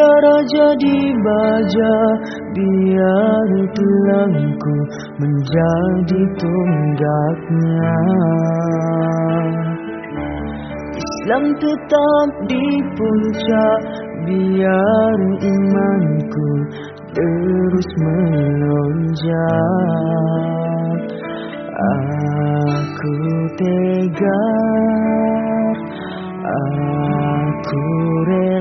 Darah jadi baja Biar tulangku menjadi tunggaknya. Islam tetap di puncak Biar imanku terus melonjak. Aku tegar Aku rela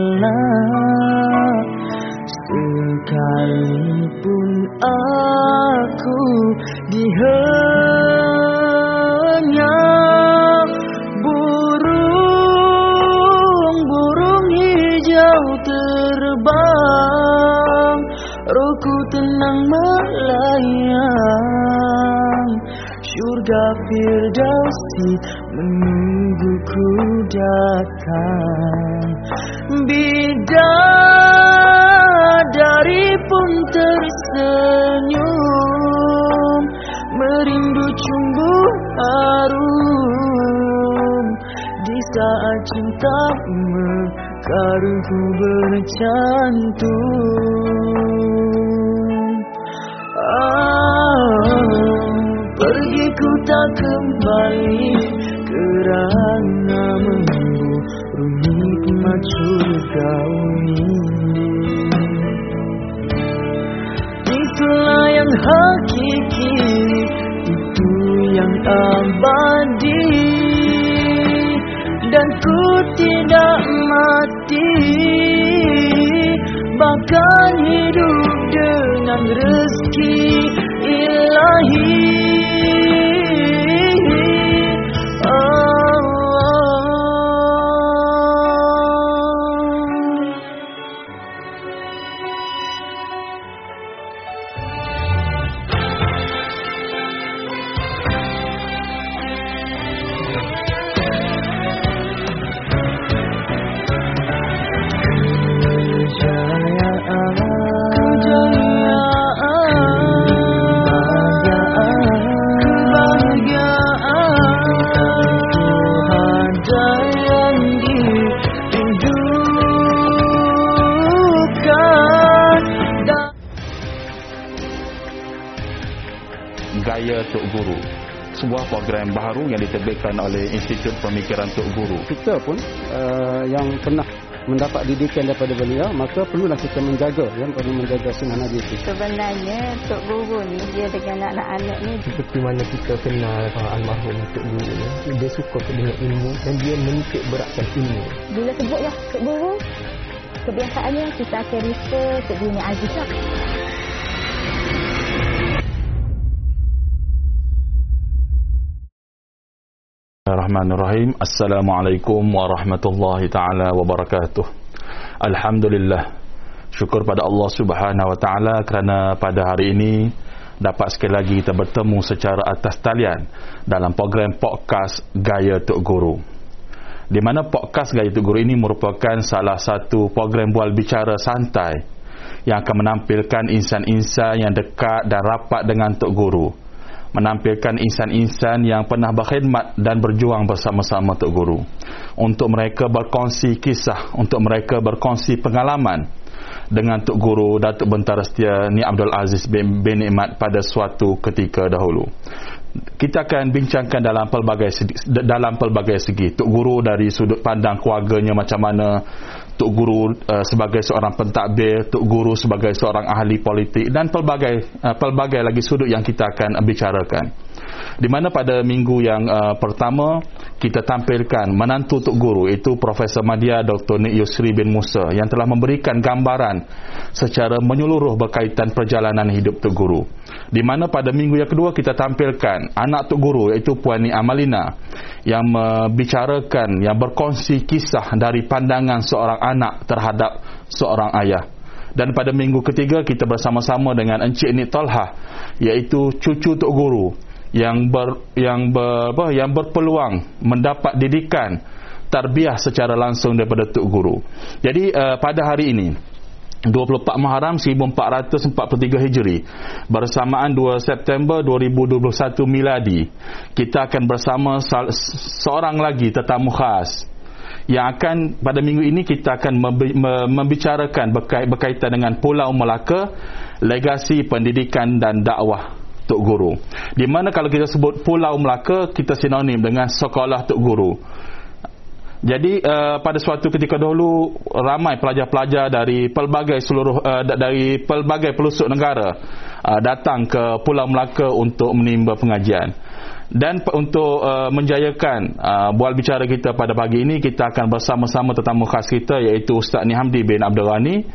Rohku tenang melayang. Syurga Firdausi menungguku datang. Bidadari pun tersenyum. Merindu cumbu harum Di saat cinta mekarku bercantum kembali Kerana memburu nikmat surga ini. Itulah yang hakiki Itu yang abadi. Dan ku tidak mati Bahkan sebuah program baru yang diterbitkan oleh Institut Pemikiran Tok Guru. kita pun uh, yang pernah mendapat didikan daripada beliau maka perlulah kita menjaga yang perlu menjaga sunnah Nabi itu. Sebenarnya Tok Guru ni dia dengan anak-anak ni seperti mana kita kenal uh, almarhum Tok Guru ni dia suka dengan ilmu dan dia menitik beratkan ilmu bila sebutlah Tok Guru kebiasaannya kita akan refer Tok Guru ni Aziz lah. Bismillahirrahmanirrahim. Assalamualaikum warahmatullahi taala wabarakatuh. Alhamdulillah. Syukur pada Allah Subhanahu wa taala kerana pada hari ini dapat sekali lagi kita bertemu secara atas talian dalam program podcast Gaya Tok Guru. Di mana podcast Gaya Tok Guru ini merupakan salah satu program bual bicara santai yang akan menampilkan insan-insan yang dekat dan rapat dengan Tok Guru menampilkan insan-insan yang pernah berkhidmat dan berjuang bersama-sama Tok Guru. Untuk mereka berkongsi kisah untuk mereka berkongsi pengalaman dengan Tok Guru Datuk Bentara Setia Ni Abdul Aziz bin, bin Nikmat pada suatu ketika dahulu. Kita akan bincangkan dalam pelbagai segi, dalam pelbagai segi. Tok Guru dari sudut pandang keluarganya macam mana Tok Guru uh, sebagai seorang pentadbir, Tok Guru sebagai seorang ahli politik dan pelbagai uh, pelbagai lagi sudut yang kita akan bicarakan. Di mana pada minggu yang uh, pertama kita tampilkan menantu Tok Guru itu Profesor Madya Dr. Nik Yusri bin Musa yang telah memberikan gambaran secara menyeluruh berkaitan perjalanan hidup Tok Guru. Di mana pada minggu yang kedua kita tampilkan anak Tok Guru iaitu Puan Ni Amalina yang membicarakan yang berkongsi kisah dari pandangan seorang anak terhadap seorang ayah. Dan pada minggu ketiga kita bersama-sama dengan Encik Nik Talha iaitu cucu Tok Guru yang ber, yang ber, apa, yang berpeluang mendapat didikan tarbiyah secara langsung daripada Tok Guru. Jadi uh, pada hari ini 24 Muharram 1443 Hijri bersamaan 2 September 2021 miladi kita akan bersama seorang lagi tetamu khas yang akan pada minggu ini kita akan membi- me- membicarakan berkait, berkaitan dengan Pulau Melaka, legasi pendidikan dan dakwah Tok Guru. Di mana kalau kita sebut Pulau Melaka, kita sinonim dengan sekolah Tok Guru. Jadi uh, pada suatu ketika dahulu ramai pelajar-pelajar dari pelbagai seluruh uh, dari pelbagai pelosok negara uh, datang ke Pulau Melaka untuk menimba pengajian. Dan untuk uh, menjayakan uh, bual bicara kita pada pagi ini kita akan bersama-sama tetamu khas kita iaitu Ustaz Nihamdi bin Abdul Ghani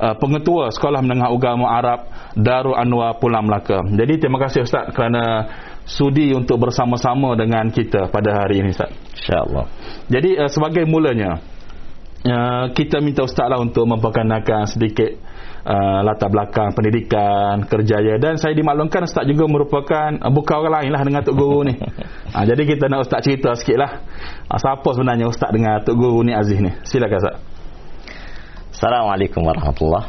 uh, pengetua Sekolah Menengah Agama Arab Darul Anwar Pulau Melaka. Jadi terima kasih Ustaz kerana sudi untuk bersama-sama dengan kita pada hari ini Ustaz. InsyaAllah. Jadi uh, sebagai mulanya uh, kita minta ustaz lah untuk memperkenalkan sedikit uh, latar belakang pendidikan, kerjaya dan saya dimaklumkan ustaz juga merupakan uh, bukan orang lain lah dengan Tok Guru ni. uh, jadi kita nak ustaz cerita sikit lah. Uh, siapa sebenarnya ustaz dengan Tok Guru ni Aziz ni? Silakan ustaz. Assalamualaikum warahmatullahi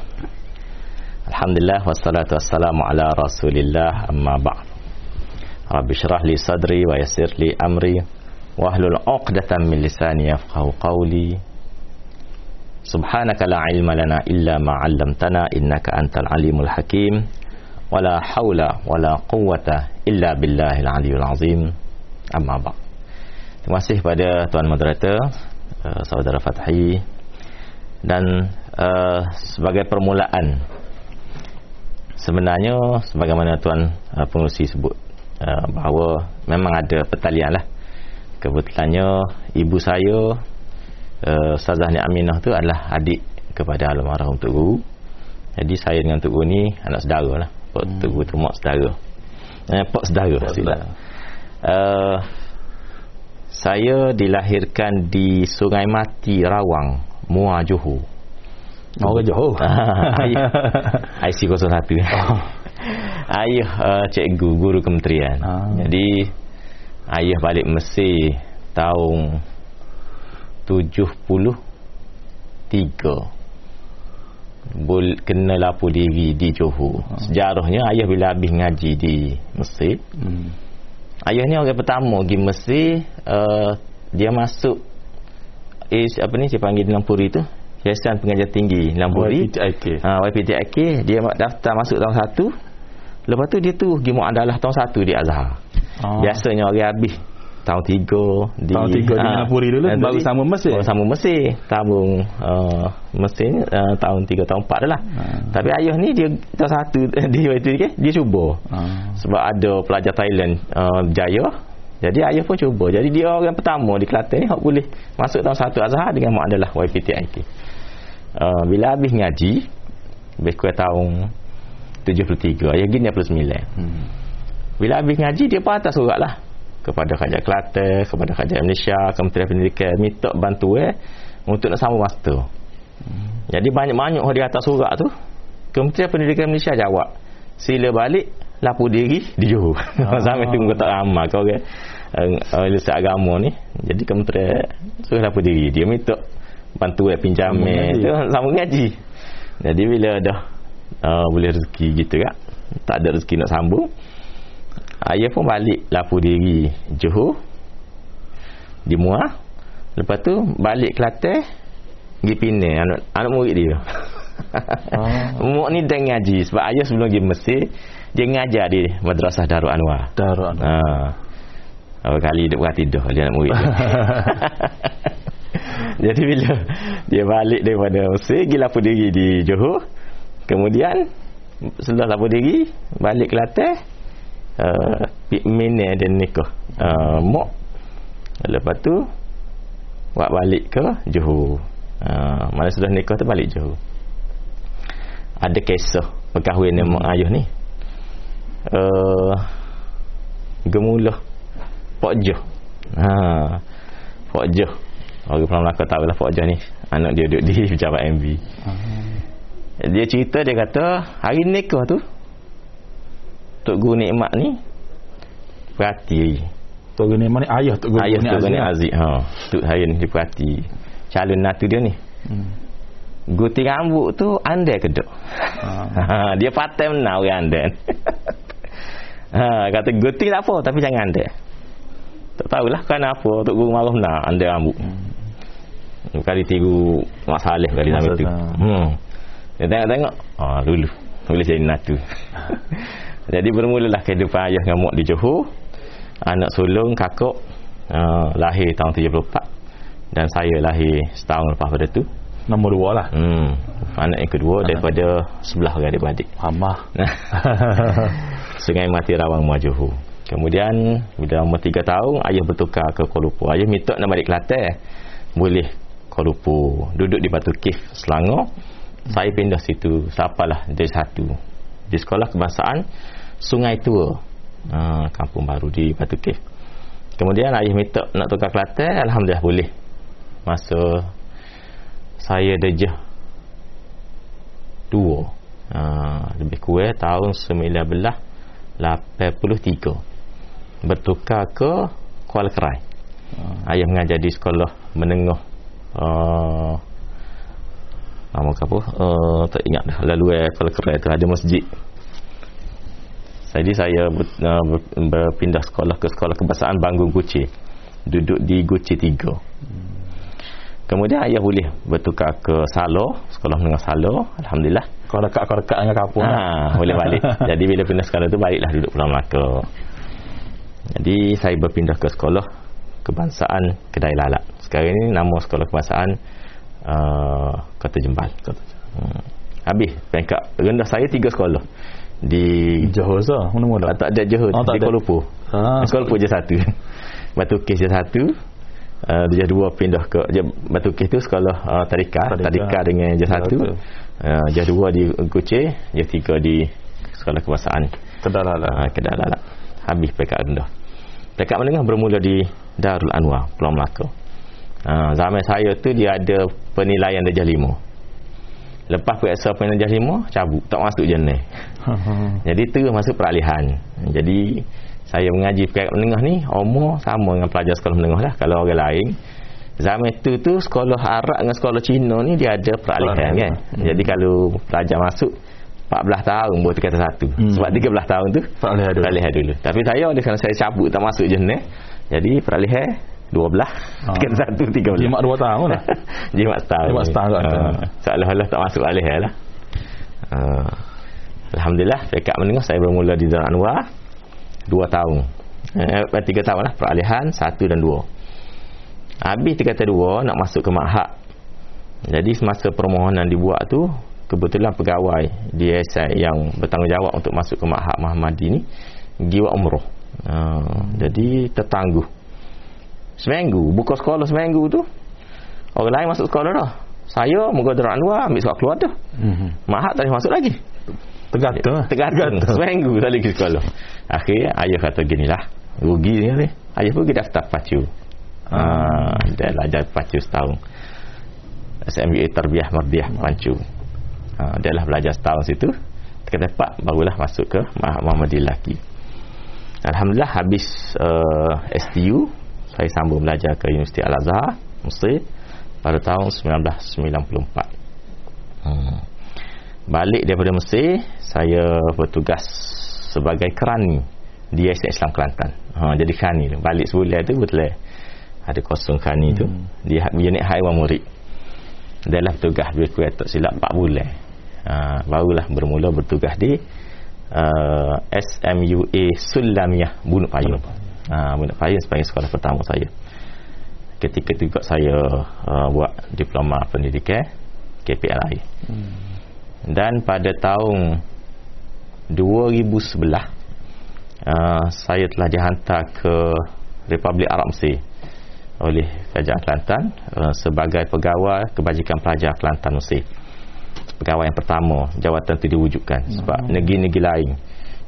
Alhamdulillah wassalatu wassalamu ala rasulillah amma ba'd. Rabbi syrah li sadri wa yassir li amri wahlul 'uqdatam min lisani yafqahu qawli. Subhanaka la ilma lana illa ma 'allamtana innaka antal alimul hakim. Wala haula wala quwwata illa billahil aliyyil azim. Amma ba Terima kasih pada tuan moderator uh, saudara Fathi dan uh, sebagai permulaan sebenarnya sebagaimana tuan uh, pengurusi sebut uh, bahawa memang ada pertalian lah. Kebetulannya ibu saya uh, Ustazah Ni Aminah tu adalah adik kepada almarhum Tok Guru. Jadi saya dengan Tok Guru ni anak saudara lah. Tok hmm. Guru tu mak saudara. Eh, pak saudara saudara. Uh, saya dilahirkan di Sungai Mati Rawang Muar Johor. Orang Johor. IC 01 oh. Ayah uh, cikgu guru kementerian. Ah. jadi ayah balik Mesir tahun 73 Bul, kena lapor diri di Johor. Sejarahnya ayah bila habis ngaji di Mesir Hmm. ayah ni orang pertama pergi Mesir uh, dia masuk is apa ni saya panggil dalam puri tu? Yayasan Pengajian Tinggi Lamburi YPTIK. ha, YPTIK dia daftar masuk tahun 1 lepas tu dia tu pergi muadalah tahun 1 di Azhar. Ah. biasanya orang habis. Tahun 3 di Tahun tiga di Lamburi dulu, dan baru tadi- sama Mesir? baru sama Mesir. Tabung uh, Mesir ni, uh, tahun 3 tahun 4 dah lah. Ah. tapi ayah ni dia tahun 1 di YPTIK dia cuba. Ah. sebab ada pelajar Thailand uh, jaya jadi ayah pun cuba. Jadi dia orang pertama di Kelantan ni hak boleh masuk tahun 1 Azhar dengan muadalah YPTIK uh, bila habis ngaji lebih kurang tahun 73 ayah gini 29 Hmm. bila habis ngaji dia pun atas surat lah kepada Kerajaan Kelantan kepada Kerajaan Malaysia Kementerian Pendidikan minta bantuan untuk nak sambung master jadi banyak-banyak orang di atas surat tu Kementerian Pendidikan Malaysia jawab sila balik lapor diri di Johor Ah. sampai tu muka tak ramai kau orang uh, uh, agama ni. Jadi kementerian suruh lapor diri. Dia minta bantuan pinjaman Sambung ngaji. tu sambung ngaji. Jadi bila dah uh, boleh rezeki gitu kan tak ada rezeki nak sambung ayah pun balik lapor diri Johor di Muar lepas tu balik Kelantan pergi Penang anak, anak murid dia Ah. Mak ni dah ngaji sebab ayah sebelum pergi Mesir dia ngajar di Madrasah Darul Anwar. Darul Anwar. Ha. Kali dia buat tidur dia anak murid. Jadi bila dia balik daripada Mesir pergi lapor diri di Johor. Kemudian setelah lapor diri balik Kelantan uh, Mina dan nikah. Uh, mak lepas tu buat balik ke Johor. Uh, mana sudah nikah tu balik Johor. Ada kisah perkahwin hmm. mak ayah ni. Uh, gemulah Pak Joh ha, Pak Joh orang Pulau Melaka tahu lah Pak Joh ni. Anak dia duduk di pejabat MV dia cerita dia kata hari nikah tu Tok Guru Nikmat ni perhati Tok Guru ni mana ayah Tok Guru ayah ni Tok Guru Aziz. Aziz ha, Tok hari ni dia perhati calon natu dia ni Hmm. Guti rambut tu andai kedok. Ah. Ha, dia patai menang orang andai. ha, kata guti tak apa tapi jangan andai. Tak tahulah kan apa Tok Guru marah menang andai rambut. kali tiru Mak Saleh kali nama tu. Masa- Hmm. Dia tengok-tengok. Ah dulu. Boleh jadi natu. jadi bermulalah kehidupan ayah dengan mak di Johor. Anak sulung kakak uh, lahir tahun 74 dan saya lahir setahun lepas pada tu. Nombor dua lah. Hmm. Anak yang kedua daripada sebelah orang adik-beradik. Hamah. Sungai Mati Rawang Muar Johor. Kemudian bila umur 3 tahun ayah bertukar ke Kuala Lumpur. Ayah minta nak balik Kelantan. Boleh Kuala Lumpur. Duduk di Batu Kif Selangor. Saya pindah situ. Sapalah dari satu. Di sekolah kebangsaan Sungai Tua. Ha, kampung baru di Batu Kif. Kemudian ayah minta nak tukar Kelantan. Alhamdulillah boleh. Masa saya dejah dua. Ha, lebih kurang tahun 1983 bertukar ke Kuala Kerai. Ayah mengajar di sekolah menengah uh, nama apa? Uh, tak ingat dah. Lalu eh, Kuala Kerai tu ada masjid. Jadi saya ber, uh, ber, berpindah sekolah ke sekolah kebangsaan Banggung Guci. Duduk di Guci 3. Kemudian ayah boleh bertukar ke Salo, sekolah menengah Salo, alhamdulillah. Kau dekat kau dekat dengan kampung lah. Ha, boleh balik. Jadi bila pindah sekolah tu baliklah duduk Pulau Melaka. Jadi saya berpindah ke sekolah kebangsaan Kedai Lalak. Sekarang ini nama sekolah kebangsaan uh, Kota Jembal. Kota hmm. Habis peringkat rendah saya tiga sekolah. Di Johor tu. Mana mula? Ah, tak ada Johor, Oh, tak di. Kuala Lumpur. Ah, Kuala Lumpur je satu. Batu Kes je satu. Uh, dia dua pindah ke je, Batu Kes tu sekolah uh, tadika, Tadika. tadika dengan je satu. Uh, je dua di Kuching, je tiga di sekolah kebangsaan Kedah lah. uh. Habis peringkat rendah. Peringkat menengah bermula di Darul Anwar, Pulau Melaka. Uh, zaman saya tu dia ada penilaian darjah lima. Lepas periksa penilaian darjah lima, cabut. Tak masuk jenis. Jadi terus masuk peralihan. Jadi saya mengaji peringkat menengah ni umur sama dengan pelajar sekolah menengah lah kalau orang lain. Zaman tu tu sekolah Arab dengan sekolah Cina ni dia ada peralihan kan. Jadi kalau pelajar masuk 14 tahun baru kata satu. Hmm. Sebab 13 tahun tu Peralihan dulu. peralihan dulu. Tapi saya oleh kerana saya cabut tak masuk jenis. Jadi peralihan 12 Ha. kata satu 13. Jimat dua tahun lah. Jimat setahun. Jimat setahun sana. Seolah-olah tak masuk alih lah. Ha. Alhamdulillah pekat menengah saya bermula di Darul Anwar 2 tahun. Eh, 3 tahun lah peralihan 1 dan 2. Habis dia kata 2 nak masuk ke Mahad. Jadi semasa permohonan dibuat tu kebetulan pegawai di ASI yang bertanggungjawab untuk masuk ke Mahad Muhammadi ni buat umrah. Ha, jadi tertangguh. Seminggu, buka sekolah seminggu tu. Orang lain masuk sekolah dah. Saya muka Darul Anwar ambil sekolah keluar dah. Mhm. Mahad tak boleh masuk lagi. Tergantung lah. Tergantung. Seminggu tak lagi sekolah. Akhirnya ayah kata ginilah. Rugi ni ni. Ayah pergi daftar pacu. Ah, dia belajar pacu setahun. SMUA Tarbiyah Mardiah Pancu. Ha, dia lah belajar setahun situ. Kata Pak barulah masuk ke Muhammadiyah lagi. Alhamdulillah habis uh, STU saya sambung belajar ke Universiti Al-Azhar Mesir pada tahun 1994. Hmm. Balik daripada Mesir, saya bertugas sebagai kerani di Yayasan Islam Kelantan. Ha, jadi kerani tu. Balik sebulan tu betul eh. Ada kosong kerani tu di ha- unit haiwan murid. Dalam tugas lebih tak silap 4 bulan. Ha, barulah bermula bertugas di uh, SMUA Sulamiah Bunuk Payung. Ha, Bunuk Payung sebagai sekolah pertama saya. Ketika itu juga saya uh, buat diploma pendidikan KPLI. Dan pada tahun 2011 uh, saya telah dihantar ke Republik Arab Mesir oleh Kerajaan Kelantan uh, sebagai pegawai kebajikan pelajar Kelantan Mesir. Pegawai yang pertama jawatan itu diwujudkan sebab negeri-negeri lain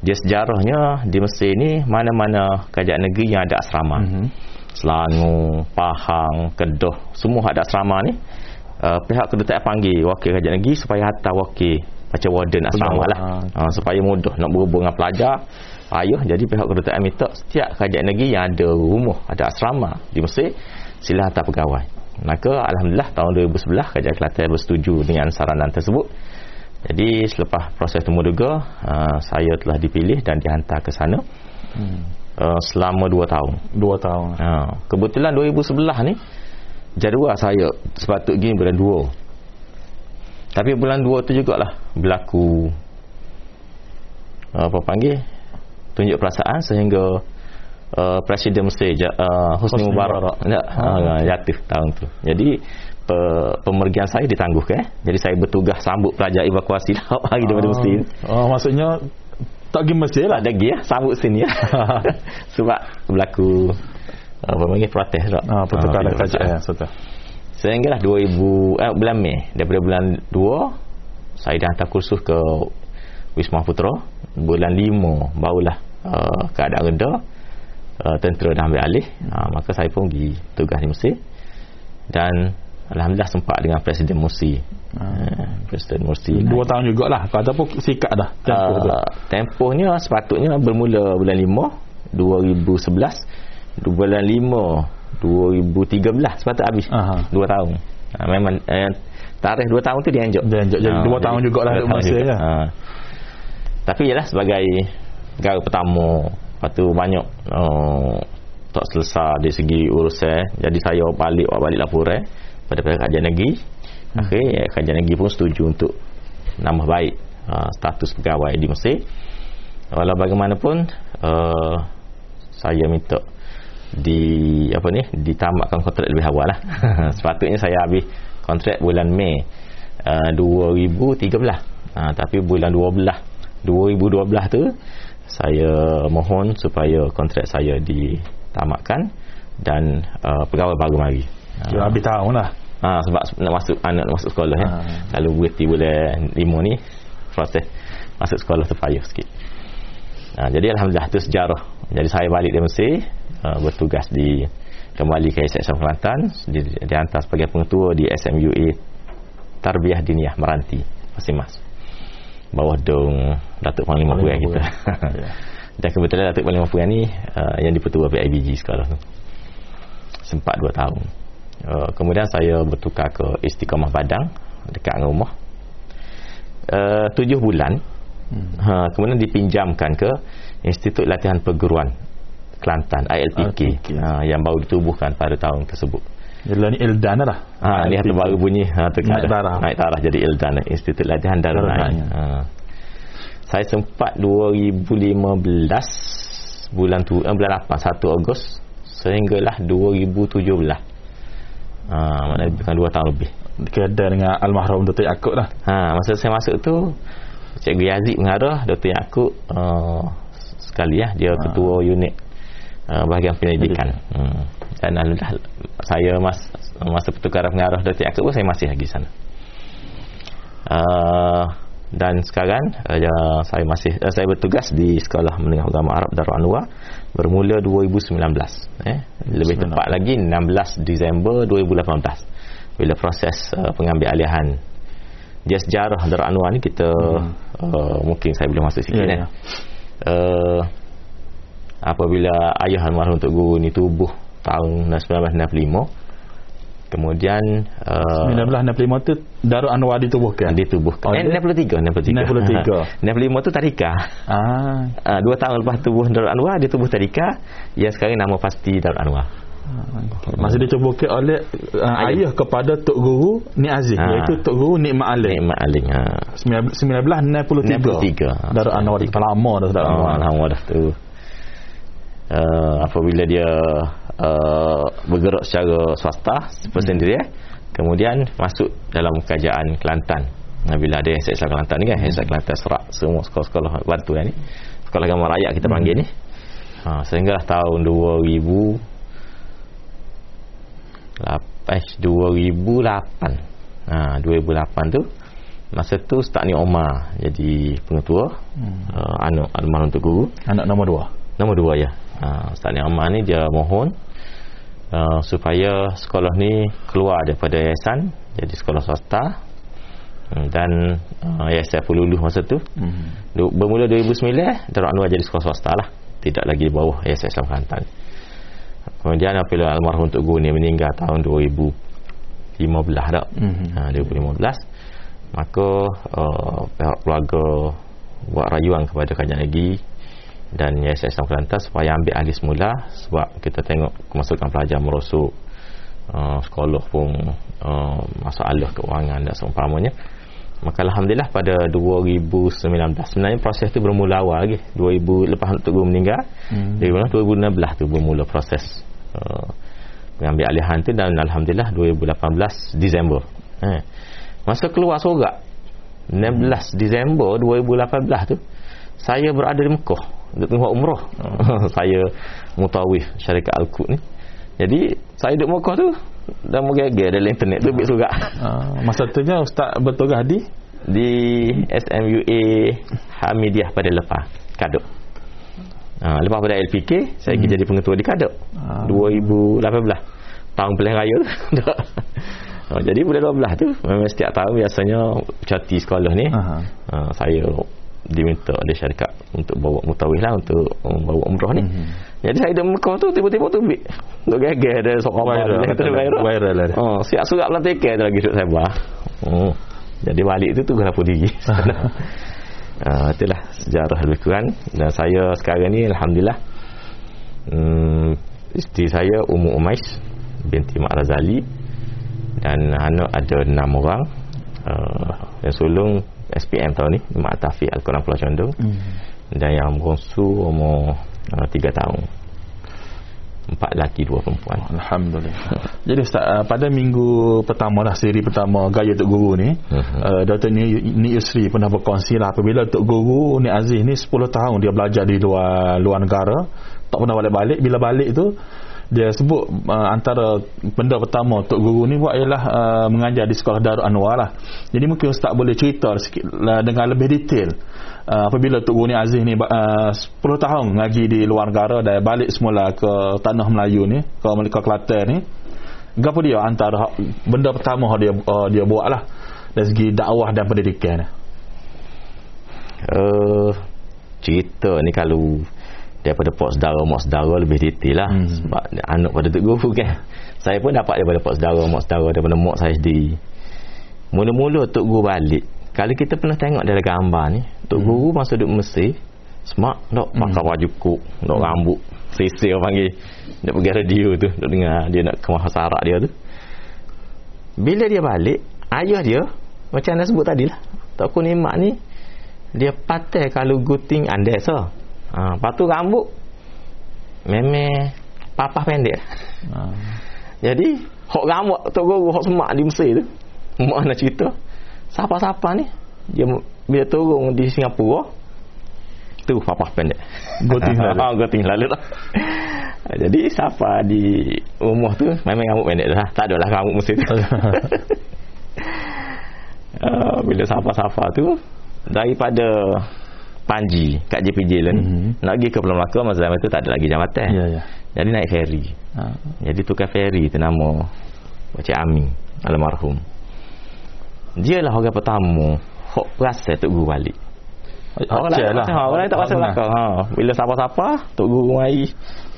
dia sejarahnya di Mesir ni mana-mana kerajaan negeri yang ada asrama. Mhm. Selangor, Pahang, Kedah, semua ada asrama ni. Uh, pihak kedutaan panggil wakil kerajaan negeri supaya hantar wakil macam warden asrama lah. Uh, supaya mudah nak berhubung dengan pelajar. Payah jadi pihak kedutaan minta setiap kerajaan negeri yang ada rumah, ada asrama di Mesir sila hantar pegawai. Maka alhamdulillah tahun 2011 kerajaan Kelantan bersetuju dengan saranan tersebut. Jadi selepas proses temu duga, uh, saya telah dipilih dan dihantar ke sana Hmm. uh, selama 2 tahun. Dua tahun. Ha, kebetulan 2011 ni jadual saya sepatutnya bulan 2 tapi bulan 2 tu jugalah berlaku apa panggil tunjuk perasaan sehingga uh, Presiden Mesir uh, Husni Hosni Mubarak. Mubarak. tak, uh, jatuh tahun tu. Jadi pe, pemergian saya ditangguhkan eh. jadi saya bertugas sambut pelajar evakuasi lah hari daripada Mesir. Oh, maksudnya tak pergi Mesir lah. tak ada pergi ya sambut sini ya. Sebab berlaku apa panggil protes tak Ah, pertukaran Ah, kerajaan ya, betul. Sehinggalah 2000 eh, bulan Mei daripada bulan 2 saya dah hantar kursus ke Wisma Putra. Bulan 5 barulah uh, keadaan reda uh, tentera dah ambil alih uh, maka saya pun pergi tugas di Mesir dan Alhamdulillah sempat dengan Presiden Mursi uh, Presiden Mursi Dua tahun jugalah. Kata pun sikat dah. Tempoh tu. uh, tempohnya sepatutnya bermula bulan 5 2011 Du- bulan 5 2013 sepatut habis Aha. 2 tahun uh, memang eh, tarikh 2 tahun tu dia anjuk Dia anjuk. Jadi Ah, dua tahun jugalah dua tahun Mesir juga. ya. Ah. tapi ialah sebagai negara pertama lepas tu banyak uh, tak selesai dari segi urusan. Jadi saya balik balik laporan pada pihak kajian negeri. Hmm. akhir eh, kajian negeri pun setuju untuk nambah baik uh, status pegawai di Mesir. Walau bagaimanapun uh, saya minta di apa ni ditamatkan kontrak lebih awal lah. Sepatutnya saya habis kontrak bulan Mei uh, 2013 uh, tapi bulan 12 2012 tu saya mohon supaya kontrak saya ditamatkan dan uh, pegawai baru mari Dia habis tahun lah. Ha, sebab nak masuk anak nak masuk sekolah ya. Ha. Lalu berhenti bulan 5 ni proses masuk sekolah tu payah sikit. Ha, jadi alhamdulillah tu sejarah. Jadi saya balik dari Mesir uh, bertugas di kembali ke SSM Kelantan di, dihantar sebagai pengetua di SMUA Tarbiyah Diniyah Meranti Masih Mas. Bawah dong Datuk Panglima Puan kita. Ya. Dan kebetulan Datuk Panglima Puan ni uh, yang dipertua PIBG sekarang tu. Sempat 2 tahun. Uh, kemudian saya bertukar ke Istiqamah Padang dekat dengan rumah. Uh, 7 bulan. Hmm. Ha, kemudian dipinjamkan ke Institut Latihan Perguruan Kelantan ILPK, ILPK. Ha, yang baru ditubuhkan pada tahun tersebut. Jadi ni dah. Ha, ni yang baru bunyi ha, tu Naik ada. darah. Naik darah jadi Ildan Institut Latihan Darul. Naim. Ha. Saya sempat 2015 bulan tu eh, bulan 8 1 Ogos sehinggalah 2017. Ha, maknanya lebih kurang 2 tahun lebih. Kedai dengan almarhum Datuk Yaakob lah. Ha, masa saya masuk tu Cikgu Yazid mengarah Dr. Yaakob uh, sekali ya dia Ha. ketua unit uh, bahagian pendidikan. Hmm. Dan alhamdulillah saya mas, masa pertukaran pengarah Dr. Yaakob pun saya masih lagi sana. Uh, dan sekarang uh, ya, saya masih uh, saya bertugas di Sekolah Menengah Agama Arab Darul Anwar bermula 2019 eh lebih 19. tepat lagi 16 Disember 2018 bila proses uh, pengambil alihan dia sejarah Darul Anwar ni kita Hmm. uh, mungkin saya boleh masuk sikit Ya, eh. ya. Uh, apabila ayah almarhum Tok Guru ni tubuh tahun 1965 kemudian uh, 1965 tu Darul Anwar ditubuhkan. ditubuhkan Oh, eh, dia- 63 63. 63 65 tu Tarika Ah. uh, dua tahun lepas tubuh Darul Anwar dia tubuh Tarika yang sekarang nama pasti Darul Anwar Masa ditubuhkan oleh uh, Ayah. ayah kepada Tok Guru Ni Aziz Ha. iaitu Tok Guru Nikmat Alim. Nikmat Aling ha. 1963. 63. Darul Anwar lama dah Darul Oh, Anwar. lama dah tu uh, apabila dia uh, bergerak secara swasta persendirian kemudian masuk dalam kerajaan Kelantan Nah, bila ada SX Kelantan ni kan SX Kelantan serak semua sekolah-sekolah bantu ni sekolah agama rakyat kita panggil ni ha, sehinggalah tahun 2000 eh 2008 ha, 2008 tu masa tu Ustaz Ni Omar jadi pengetua Hmm. uh, anu almarhum Tok Guru Anak nombor dua. Nombor dua ya. Ha, Ustaz Ni Ammar ni dia mohon uh, supaya sekolah ni keluar daripada yayasan jadi sekolah swasta. Hmm, dan uh, yayasan Pululuh masa tu. Hmm. Du- bermula 2009 Darul Anwar jadi sekolah swasta lah. Tidak lagi di bawah yayasan Islam Kelantan kemudian apabila almarhum Tok Guru ni meninggal tahun 2015 tak Mhm. ha, 2015 maka uh, pihak keluarga buat rayuan kepada kajian negeri dan Yayasan Islam Kelantan supaya ambil alih semula sebab kita tengok kemasukan pelajar merosot uh, sekolah pun uh, masalah keuangan dan seumpamanya maka Alhamdulillah pada 2019 sebenarnya proses tu bermula awal lagi 2000 lepas Tok Guru meninggal hmm. 2016 tu bermula proses uh, mengambil alihan tu dan Alhamdulillah 2018 Disember eh. masa keluar sorak 16 hmm. Disember 2018 tu saya berada di Mekah untuk tengok umrah hmm. saya mutawif syarikat Al-Qud ni jadi saya duduk Mekah tu dah mengeger dalam internet tu bit surat. Uh, masa tu je ustaz bertugas di di SMUA Hamidiyah pada lepas Kaduk. Ha, lepas pada LPK saya hmm. jadi pengetua di Kaduk. Uh. 2018 tahun pilihan raya ha, jadi pada 12 tu memang setiap tahun biasanya cuti sekolah ni uh-huh. ha, saya diminta oleh syarikat untuk bawa mutawih lah untuk bawa umrah ni. Mm-hmm. jadi saya di Mekah tu tiba-tiba tu bik untuk gagal ada seorang viral, viral, viral. viral lah oh, siap surat tiket tu lagi duduk saya bah oh. jadi balik tu tu kenapa diri uh, itulah sejarah lebih kurang. Dan saya sekarang ni Alhamdulillah um, isteri saya Ummu Umais binti Mak Razali dan anak ada enam orang. Uh, yang sulung SPM tahun ni Mak Tafiq Al-Quran Pulau Condong hmm. dan yang bongsu umur uh, 3 tahun empat lelaki dua perempuan Alhamdulillah jadi Ustaz uh, pada minggu pertama lah siri pertama Gaya Tok Guru ni uh-huh. uh, Dr. Ni, Ni Yusri pernah berkongsi lah apabila Tok Guru Ni Aziz ni 10 tahun dia belajar di luar luar negara tak pernah balik-balik bila balik tu dia sebut uh, antara benda pertama Tok Guru ni buat ialah uh, mengajar di sekolah Darul Anwar lah. Jadi mungkin Ustaz boleh cerita sikit uh, dengan lebih detail uh, apabila Tok Guru ni Aziz ni uh, 10 tahun ngaji di luar negara dan balik semula ke tanah Melayu ni ke Melaka Kelantan ni. Apa dia antara benda pertama dia uh, dia buat lah dari segi dakwah dan pendidikan. Uh, cerita ni kalau daripada pok saudara mak saudara lebih detail lah hmm. sebab anak pada tuk guru kan saya pun dapat daripada pok saudara mak saudara daripada mak saya sendiri mula-mula tuk guru balik kalau kita pernah tengok dalam gambar ni tuk hmm. guru masa duduk Mesir smart dok hmm. pakai baju kuk dok hmm. rambut sisi orang panggil nak pergi radio tu dok dengar dia nak kemah sarak dia tu bila dia balik ayah dia macam anda sebut tadi lah Tok Kun Imak ni dia patah kalau guting andai so Ha, lepas tu rambut memang papah pendek. Ha. Jadi, hok rambut tok guru hok semak di Mesir tu. Mak nak cerita. Siapa-siapa ni? Dia bila turun di Singapura tu papah pendek. Goting lalu. Ha, goting lalu lah. Jadi siapa di rumah tu memang rambut pendek lah. Tak adalah rambut Mesir tu. uh, bila siapa-siapa tu daripada Panji kat JPJ lah ni mm-hmm. nak pergi ke Pulau Melaka masa zaman tu tak ada lagi jambatan yeah, yeah. jadi naik ferry ha. jadi tukar ferry tu nama Encik Ami almarhum dia lah orang pertama hok rasa Tok Guru balik Orang lain lah. Ha, orang tak pasal belakang. Ha. Bila siapa-siapa, Tok Guru mai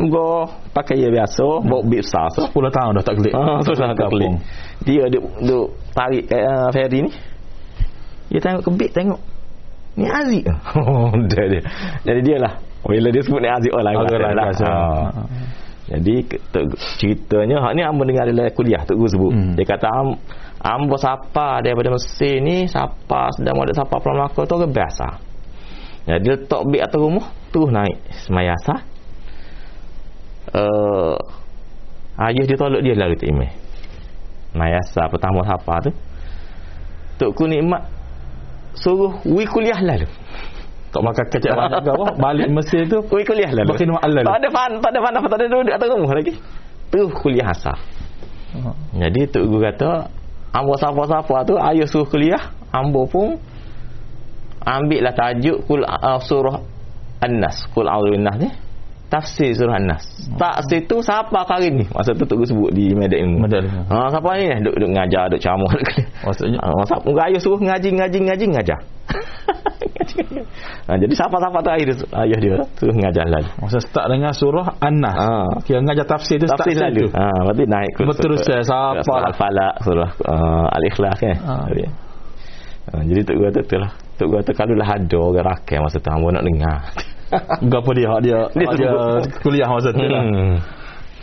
go pakai ya biasa, hmm. bawa bib besar. So. 10 tahun dah tak kelik. Ha, so dah tak kelik. Dia duk, duk tarik uh, ferry ni. Dia tengok kebit tengok. Ni Aziz oh, dia, dia. Jadi dia lah Bila dia sebut ni Aziz Oh lain lah, lah. Ha. Jadi ceritanya Hak ni Amba dengar dalam kuliah Tok Guru sebut hmm. Dia kata Amba siapa daripada Mesir ni Siapa sedang ada siapa Pulau Melaka tu orang biasa Jadi dia letak beg atas rumah Terus naik Semayasa uh, Ayah dia tolak dia lalu Tok Imeh Mayasa pertama siapa tu Tok Ku nikmat suruh wi kuliah lalu tak makan kecap. Banyak ke balik Mesir tu wi kuliah lalu makin mahal lalu tak ada fan tak ada fan apa tak ada duduk atas rumah lagi. Tu kuliah asal uh-huh. jadi tu guru kata ambo siapa-siapa tu ayah suruh kuliah. Ambo pun ambil lah tajuk kul uh, surah An-Nas kul a'udzu ni tafsir surah An-Nas. Hmm. Tak situ siapa kali ni? Masa tu tu sebut di media ilmu. Ilmu. Ha siapa ni? Duk duk ngajar, duk ceramah. Maksudnya ha, masa muka ayah suruh ngaji ngaji ngaji ngajar. ha, jadi siapa-siapa tu ayah, ayah dia suruh ngajar lagi. Masa start dengan surah An-Nas. Ha. Kira ngajar tafsir tu tafsir start lalu. Ha, berarti naik ke Betul saya siapa? Surah Al-Falaq, surah uh, Al-Ikhlas kan. Ha. Ha, jadi tu kata tu lah. Tu kata kalau lah ada orang rakyat masa tu hamba nak dengar. Gapo dia hak dia, dia, dia kuliah masa tu lah. Hmm.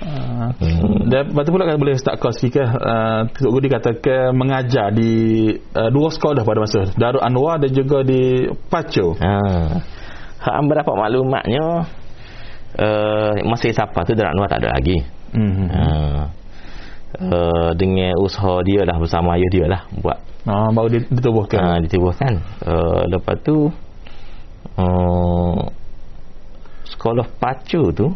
Uh, Hmm. dan lepas tu pula kan boleh start kos sikit uh, Tok Guru dikatakan mengajar di uh, dua sekolah pada masa Darul Anwar dan juga di Pacu Ha. Hak hamba dapat maklumatnya uh, masih siapa tu Darat Anwar tak ada lagi. hmm. Ha. Uh, dengan usaha dia lah bersama ayah dia lah buat uh, baru di- ditubuhkan ha, ditubuhkan uh, lepas tu sekolah pacu tu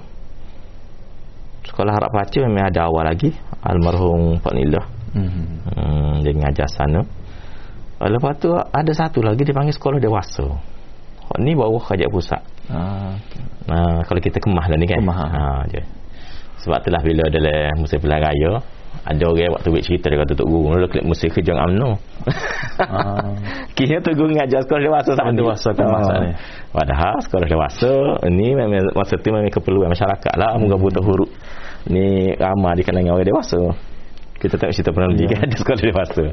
sekolah harap pacu memang ada awal lagi almarhum Pak Nila hmm. hmm, dia mengajar sana uh, lepas tu ada satu lagi dipanggil sekolah dewasa Hak ni bawah kerajaan pusat uh, uh, kalau kita kemah lah ni kan Kemah, ha. ha, je. sebab itulah bila dalam musim pilihan raya ada orang waktu buat cerita dia kata Tok Guru mula klik musim kerja UMNO Ah. Kira Tok Guru mengajar sekolah dewasa sama Ah, dewasa kemah Ah. saat ni. Padahal sekolah dewasa ni memang masa tu memang keperluan masyarakat lah moga butuh huruf ni ramai di kalangan orang dewasa kita tengok cerita pernah Ya. kan ada sekolah dewasa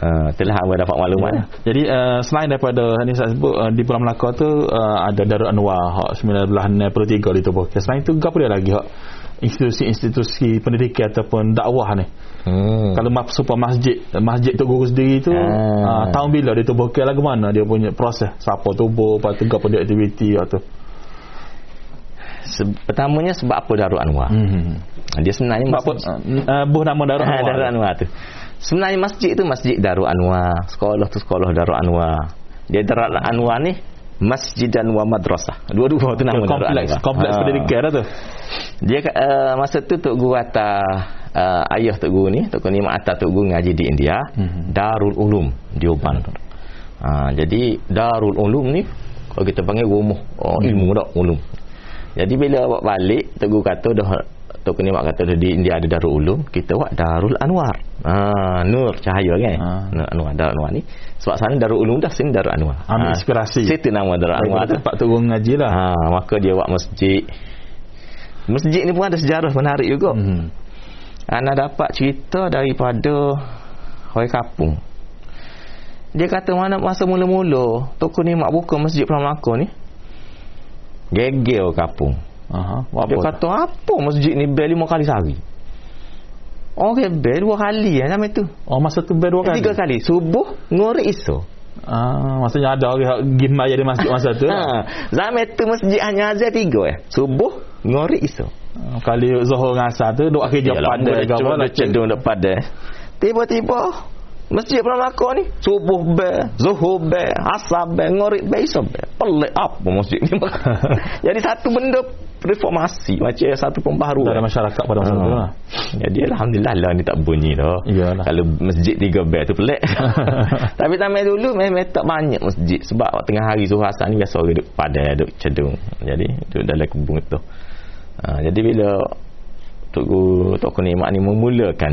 uh, itulah hamba dapat maklumat Ya. Jadi uh, selain daripada ni saya sebut uh, di Pulau Melaka tu uh, ada Darul Anwar hak 1963 ditubuhkan. Selain itu apa dia lagi hak institusi-institusi pendidikan ataupun dakwah ni. hmm. Kalau mas super masjid, masjid tu guru sendiri tu Ah. uh, tahun bila ditubuhkan lagu mana dia punya proses siapa tubuh, lepas tu apa dia aktiviti atau. Se- pertamanya sebab apa Darul Anwar Hmm. dia sebenarnya Sebab apa masjid- uh, buh nama Darul Anwar. Darul Anwar tu. Sebenarnya masjid tu masjid Darul Anwar, sekolah tu sekolah Darul Anwar. Dia Darul Anwar ni masjid dan wa madrasah. Dua-dua tu nama Darul kompleks kompleks Ah. pendidikan dah tu. Dia uh, masa tu Tok Guru atas uh, ayah Tok Guru ni, Tok Guru ni atas Tok Guru ngaji di India, Mhm. Darul Ulum di Uban. Ha, jadi Darul Ulum ni kalau kita panggil rumah oh, ilmu dak ulum. Jadi bila awak balik Tok Guru kata dah Tok Guru ni mak kata dah di India ada Darul Ulum, kita buat Darul Anwar. Ha, nur cahaya kan. Ha. Nur Anwar Darul Anwar ni. Sebab sana Darul Ulum dah sini Darul Anwar. Ambil inspirasi. Situ nama Darul Anwar tu. tempat turun ngaji lah. Ha, maka dia buat masjid. Masjid ni pun ada sejarah menarik juga. Hmm. Ana dapat cerita daripada orang kampung. Dia kata mana masa mula-mula toko ni mak buka masjid Pulau Melaka ni. Gegel kampung. Aha, Dia kata apa masjid ni bel lima kali sehari. Oh bel dua kali ya sampai tu. Oh masa tu bel dua kali. Tiga kali. Subuh, ngorek iso. Ah, maksudnya ada orang pergi bayar di masjid masa tu. Ha, zaman tu masjid hanya azan tiga eh. Subuh, ngorek iso. Ah, Kali Zuhur dengan Asar tu duk kerja pada dia ke apa cuma lah. dia cedung duk pada. Tiba-tiba Masjid Pulau Melaka ni Subuh be Zuhur be Asar be Ngorik be Isam be Pelik apa masjid ni? Jadi satu benda Reformasi Macam satu pembaharuan. Dalam masyarakat pada masa tu Ah. lah. Jadi Alhamdulillah lah ni tak bunyi dah Iyalah. Kalau masjid tiga bel tu pelik. Tapi tamai dulu memang tak banyak masjid. Sebab tengah hari Zuhur Asar ni Biasa orang duduk pada Duduk cedung. Jadi duduk dalam kebun tu. Ha, Jadi bila Tok Guru Tok Nikmat ni memulakan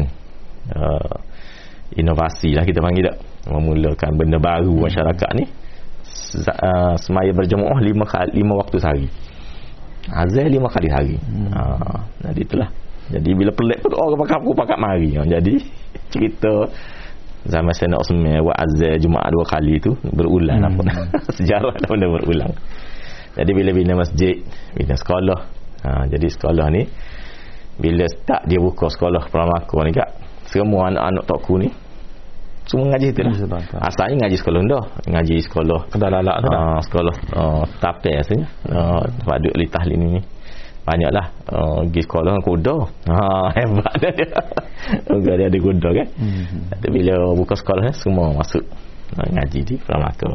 uh, Inovasi lah kita panggil tak Memulakan benda baru masyarakat ni uh, Semaya berjemaah lima, kali, lima waktu sehari. Azal lima kali sehari. Hmm. ha, Jadi itulah. Jadi bila pelik pun orang pakai aku pakai mari. Ha, Jadi cerita Zaman saya nak semai Buat azal Jumaat dua kali tu Berulang Hmm. apa. Sejarah dah benda berulang. Jadi bila bina masjid Bina sekolah ha, Jadi sekolah ni Bila start dia buka sekolah Pramakor ni kak Semua anak-anak tokku ni Semua ngaji tu lah. Asalnya ngaji sekolah dah Ngaji sekolah. Kedai lalak tu dah. uh, sekolah uh, tapir rasanya uh, tempat duduk li tahlil ni. Banyaklah uh, pergi sekolah dengan kuda. Ha, hebat dia. Moga dia ada kuda kan? Hmm. Tapi bila buka sekolah ni semua masuk. Uh, ngaji di Melaka.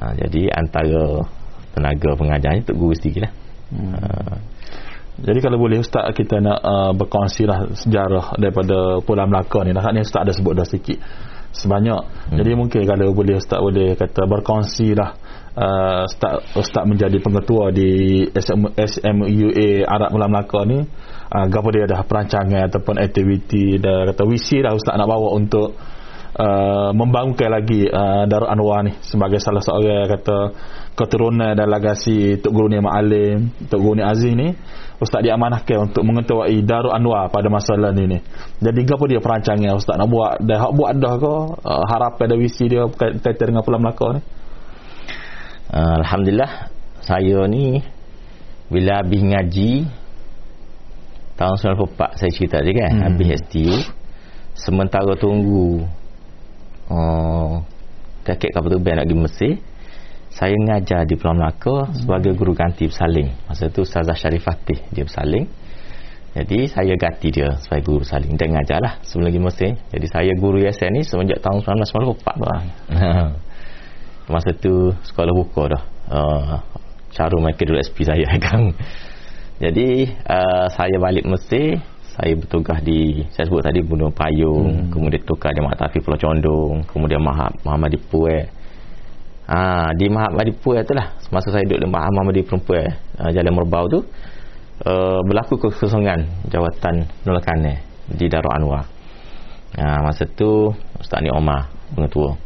Ha, jadi antara tenaga pengajarnya Tok Guru sendiri lah. Hmm. uh, Jadi kalau boleh Ustaz kita nak uh, berkongsi lah sejarah daripada Pulau Melaka ni. Nah, ni Ustaz ada sebut dah sikit sebanyak. Hmm. Jadi mungkin kalau boleh Ustaz boleh kata berkongsi lah uh, Ustaz, Ustaz menjadi pengetua di SM, SMUA Arab Pulau Melaka ni. Uh, apa dia dah perancangan ataupun aktiviti dah kata visi lah Ustaz nak bawa untuk uh, membangunkan lagi uh, Darul Anwar ni sebagai salah seorang kata keturunan dan legasi Tok Guru Ni Ma'alim Tok Guru Ni Aziz ni Ustaz diamanahkan untuk mengetuai Darul Anwar pada masa ni ni jadi apa dia perancangan Ustaz nak buat dah hak buat dah ke? Uh, harapan dan visi dia berkait- berkaitan dengan Pulau Melaka ni? Uh, Alhamdulillah saya ni bila habis ngaji tahun 94 saya cerita tadi kan Hmm. habis STU sementara tunggu uh, kakek kapal terbang nak pergi Mesir saya ngajar di Pulau Melaka sebagai guru ganti bersaling masa tu Ustazah Syarif Fatih dia bersaling jadi saya ganti dia sebagai guru bersaling dan ngajar lah sebelum lagi Mesir jadi saya guru YSN ni semenjak tahun 1994 masa tu sekolah buka dah. Uh, cara mereka dulu SP saya kan? Jadi uh, saya balik Mesir. Saya bertugas di saya sebut tadi Gunung Payung hmm. kemudian tukar di Mak Tafi Pulau Condong kemudian Maha, Muhammad Dipueh ha, di Muhammad Dipueh tu lah semasa saya duduk di Muhammad Dipueh uh, Jalan Merbau tu uh, berlaku kekosongan jawatan penolakan di Darul Anwar ha, masa tu Ustaz Ni Omar pengetua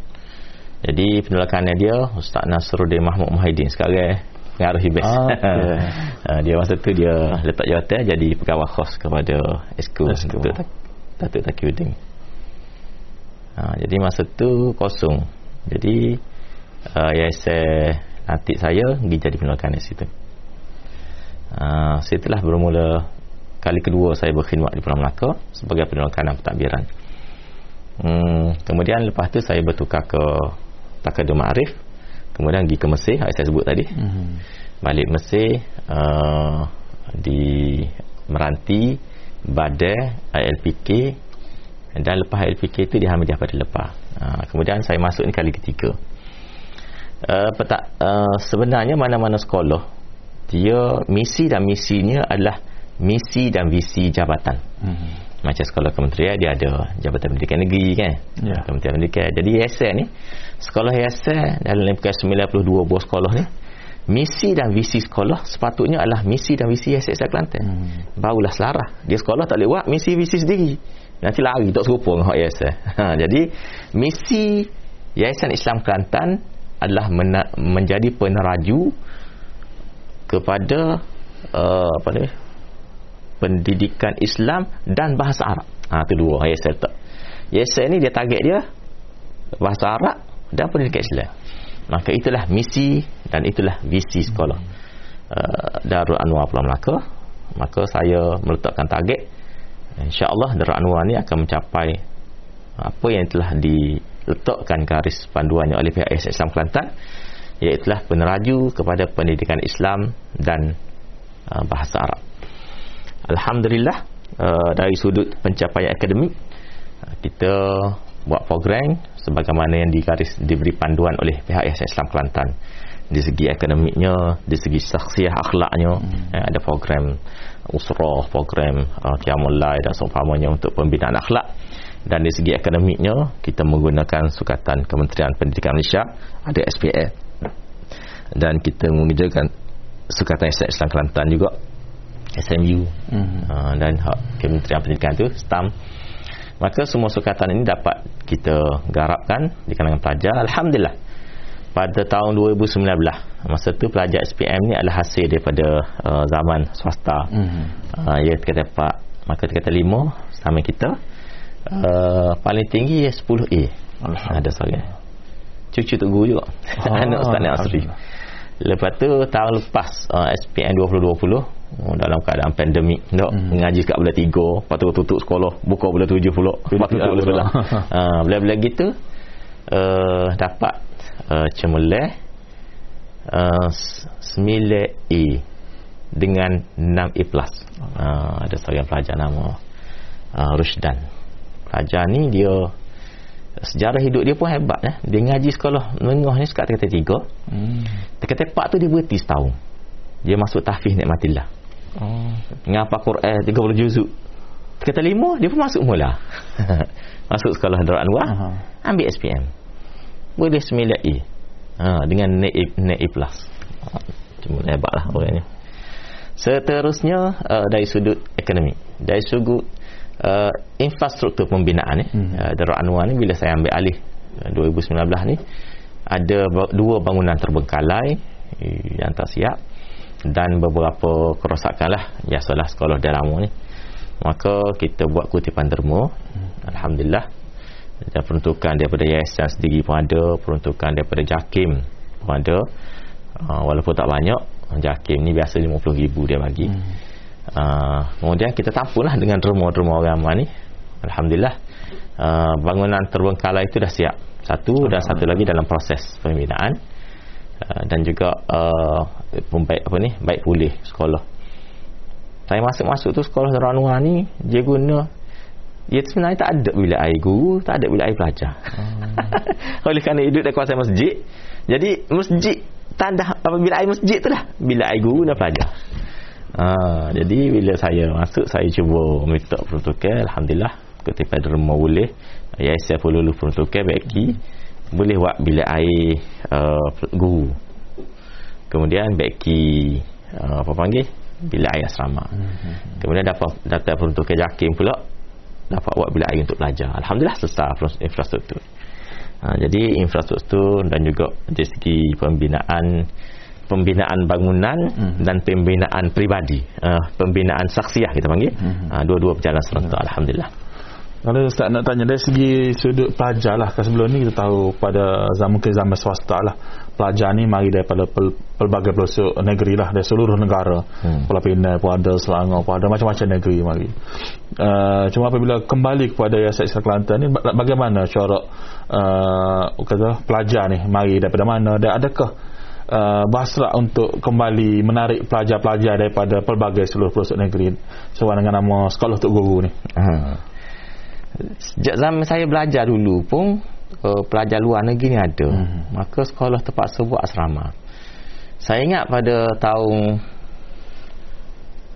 jadi penolakannya dia Ustaz Nasruddin Mahmud Muhyiddin sekarang pengaruh hibis. Ah, okey. Ah, dia masa tu dia letak jawatan jadi pegawai khas kepada Esko Esko. Datuk Tak- Datuk Takiuddin. Ha, jadi masa tu kosong. Jadi uh, yayasan nanti saya pergi jadi penolakan di situ. Uh, setelah bermula kali kedua saya berkhidmat di Pulau Melaka sebagai penolakan dan pentadbiran. Hmm, kemudian lepas tu saya bertukar ke Takadul Ma'arif kemudian pergi ke Mesir yang saya sebut tadi Hmm. balik Mesir uh, di Meranti Badai ILPK dan lepas ILPK itu di Hamidiyah pada lepas uh, kemudian saya masuk ni kali ketiga uh, petak, uh, sebenarnya mana-mana sekolah dia misi dan misinya adalah misi dan visi jabatan. Hmm. macam sekolah kementerian dia ada Jabatan Pendidikan Negeri kan? Ya. Kementerian Pendidikan jadi yayasan ni sekolah yayasan dalam kurang 92 buah sekolah ni misi dan visi sekolah sepatutnya adalah misi dan visi yayasan Kelantan. Hmm. barulah selarah. Dia sekolah tak boleh buat misi visi sendiri. Nanti lari tak serupa dengan hak yayasan ha, jadi misi Yayasan Islam Kelantan adalah mena- menjadi peneraju kepada uh, apa ni pendidikan Islam dan bahasa Arab. Ha tu dua yayasan tak. Yayasan ni dia target dia bahasa Arab dan pendidikan Islam. Maka itulah misi dan itulah visi sekolah uh, Darul Anwar Pulau Melaka. Maka saya meletakkan target insya-Allah Darul Anwar ni akan mencapai apa yang telah diletakkan garis panduannya oleh pihak Yayasan Islam Kelantan iaitu peneraju kepada pendidikan Islam dan uh, bahasa Arab. Alhamdulillah uh, dari sudut pencapaian akademik uh, kita buat program sebagaimana yang digaris diberi panduan oleh pihak Yayasan Islam Kelantan di segi akademiknya, di segi saksiah akhlaknya hmm. eh, ada program usrah, program uh, qiyamul lail dan seumpamanya untuk pembinaan akhlak dan di segi akademiknya kita menggunakan sukatan Kementerian Pendidikan Malaysia ada SPA dan kita mengerjakan sukatan Yayasan Islam Kelantan juga SMU Hmm. uh, dan hak Kementerian Pendidikan tu STAM maka semua sukatan ini dapat kita garapkan di kalangan pelajar. Alhamdulillah. Pada tahun 2019 masa tu pelajar SPM ni adalah hasil daripada uh, zaman swasta. Hmm. uh, ya kata pak maka kata lima sama kita uh, paling tinggi ya 10A Alhamdulillah. ada seorang cucu tu guru juga. Ah, anak Ustaz Nek Asri. Lepas tu tahun lepas uh, SPM 2020 oh, dalam keadaan pandemik tak Hmm. mengaji kat bulan 3 lepas tu tutup sekolah buka bulan 7 pula lepas tu tutup bulan sebelah. Uh, bulan-bulan gitu uh, dapat uh, cemerlang uh, 9A dengan 6A plus. Uh, ada seorang pelajar nama uh, Rushdan pelajar ni dia sejarah hidup dia pun hebat eh. dia ngaji sekolah menengah ni sekat tingkatan tiga. Hmm. tingkatan empat tu dia berhenti setahun. Dia masuk tahfiz nikmatillah. Oh. ngapa Quran 30 juzuk. Tingkatan lima dia pun masuk mula. Masuk sekolah Darul Anwar Aha. ambil SPM boleh 9A ha, dengan net A, net A plus. Cuma hebat lah orangnya seterusnya uh, dari sudut akademik dari sudut uh, infrastruktur pembinaan ni Hmm. uh, Darul Anwar ni bila saya ambil alih uh, 2019 ni ada dua bangunan terbengkalai eh, yang tak siap dan beberapa kerosakan lah biasalah sekolah dalam ni. Maka kita buat kutipan derma Alhamdulillah. Dan peruntukan daripada yayasan sendiri pun ada peruntukan daripada JAKIM pun ada. Uh, walaupun tak banyak JAKIM ni biasa RM50,000 dia bagi. Hmm. Uh, kemudian kita tampunglah dengan derma-derma agama ni. Alhamdulillah. Uh, bangunan terbengkalai itu dah siap. Satu dan satu lagi dalam proses pembinaan. Uh, dan juga uh, baik apa ni baik pulih sekolah saya masuk-masuk tu sekolah Anwar ni dia guna dia sebenarnya tak ada bilik air guru tak ada bilik air pelajar hmm. oleh kerana hidup di kawasan masjid jadi masjid tanda apa bilik air masjid tu lah bilik air guru dan pelajar ha, jadi bila saya masuk saya cuba minta protokol. Alhamdulillah ketika derma boleh. Ya saya perlu lulus protokol beki boleh buat bilik air uh, guru. Kemudian beki uh, apa panggil? Bilik air asrama. Hmm. kemudian dapat dapat peruntukan jakim pula. Dapat buat bilik air untuk pelajar Alhamdulillah selesai infrastruktur. Ha, jadi infrastruktur dan juga dari segi pembinaan pembinaan bangunan hmm. dan pembinaan peribadi uh, pembinaan saksiah kita panggil hmm. uh, dua-dua berjalan serentak hmm. Alhamdulillah kalau Ustaz nak tanya dari segi sudut pelajar lah kan sebelum ni kita tahu pada zaman ke zaman swasta lah pelajar ni mari daripada pel, pelbagai pelosok negeri lah dari seluruh negara hmm. Pulau Pinang pun ada Selangor pun ada macam-macam negeri mari uh, cuma apabila kembali kepada Yayasan Islam Kelantan ni bagaimana cara uh, kata pelajar ni mari daripada mana dan adakah uh, basrak untuk kembali menarik pelajar-pelajar daripada pelbagai seluruh pelosok negeri. Sesuai dengan nama sekolah untuk guru ni. Hmm sejak zaman saya belajar dulu pun uh, pelajar luar negeri ni ada. Hmm. maka sekolah terpaksa buat asrama. Saya ingat pada tahun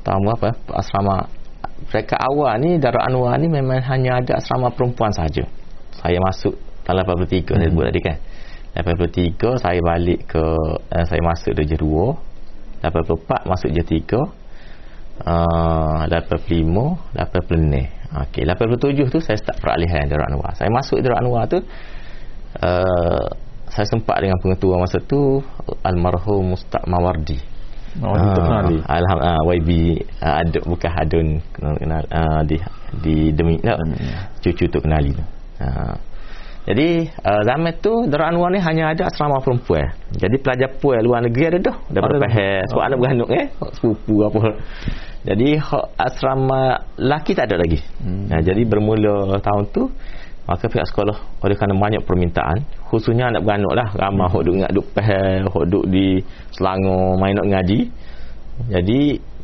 tahun apa asrama mereka awal ni Darul Anwar ni memang hanya ada asrama perempuan saja saya masuk tahun 83 hmm. saya sebut tadi kan 83 saya balik ke uh, saya masuk darjah 2 84 masuk darjah 3 uh, 85 86 Okey, 87 tu saya start peralihan Darul Anwar. Saya masuk Darul Anwar tu uh, saya sempat dengan pengetua masa tu almarhum Mustaq Mawardi. Oh, uh, kenali. Alhamdulillah uh, YB uh, ada bukan hadun kenal uh, di di demi no, cucu tu kenali tu. Uh, jadi uh, zaman tu Darul Anwar ni hanya ada asrama perempuan. Jadi pelajar puan luar negeri ada dah. Daripada Pahal, sebab oh. anak beranak eh, sepupu apa. Jadi asrama laki tak ada lagi. Hmm. Nah, jadi bermula tahun tu maka pihak sekolah oleh kerana banyak permintaan khususnya anak beranak lah ramai hmm. hok duk ingat duk pehel hok duk di Selangor main nak ngaji jadi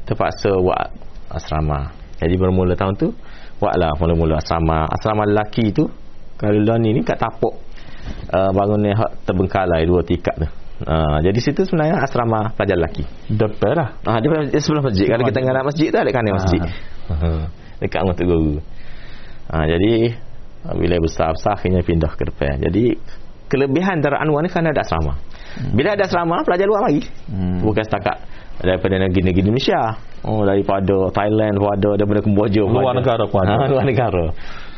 terpaksa buat asrama jadi bermula tahun tu buatlah mula-mula asrama asrama lelaki tu kalau ni ni kat tapuk uh, bangunan terbengkalai dua tingkat tu Ha, jadi situ sebenarnya asrama pelajar lelaki. Depan lah. Ha, dia sebelah masjid. Kalau kita nganak masjid tu ada kan masjid. Ha. Dekat untuk guru. Ha, jadi bila besar-besar akhirnya pindah ke depan. Jadi kelebihan Darul Anwar ni kan ada asrama. Hmm. Bila ada asrama pelajar luar lagi. Hmm. Bukan setakat daripada negeri-negeri Indonesia. Oh daripada Thailand pun ada daripada Kemboja pun luar negara pun ada. Ha, luar negara.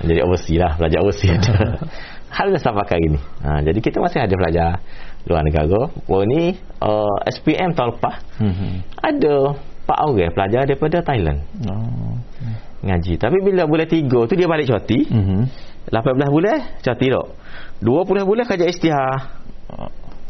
Jadi overseas lah pelajar overseas ada. Hal dah sampai kali ni. Ha, jadi kita masih ada pelajar luar negara. Oh ni uh, SPM tahun lepas mm-hmm. ada pak orang pelajar daripada Thailand. Oh. Ngaji. Tapi bila bulan 3 tu dia balik cuti. Mm-hmm. 18 bulan cuti tak. 20 bulan kerja istihar.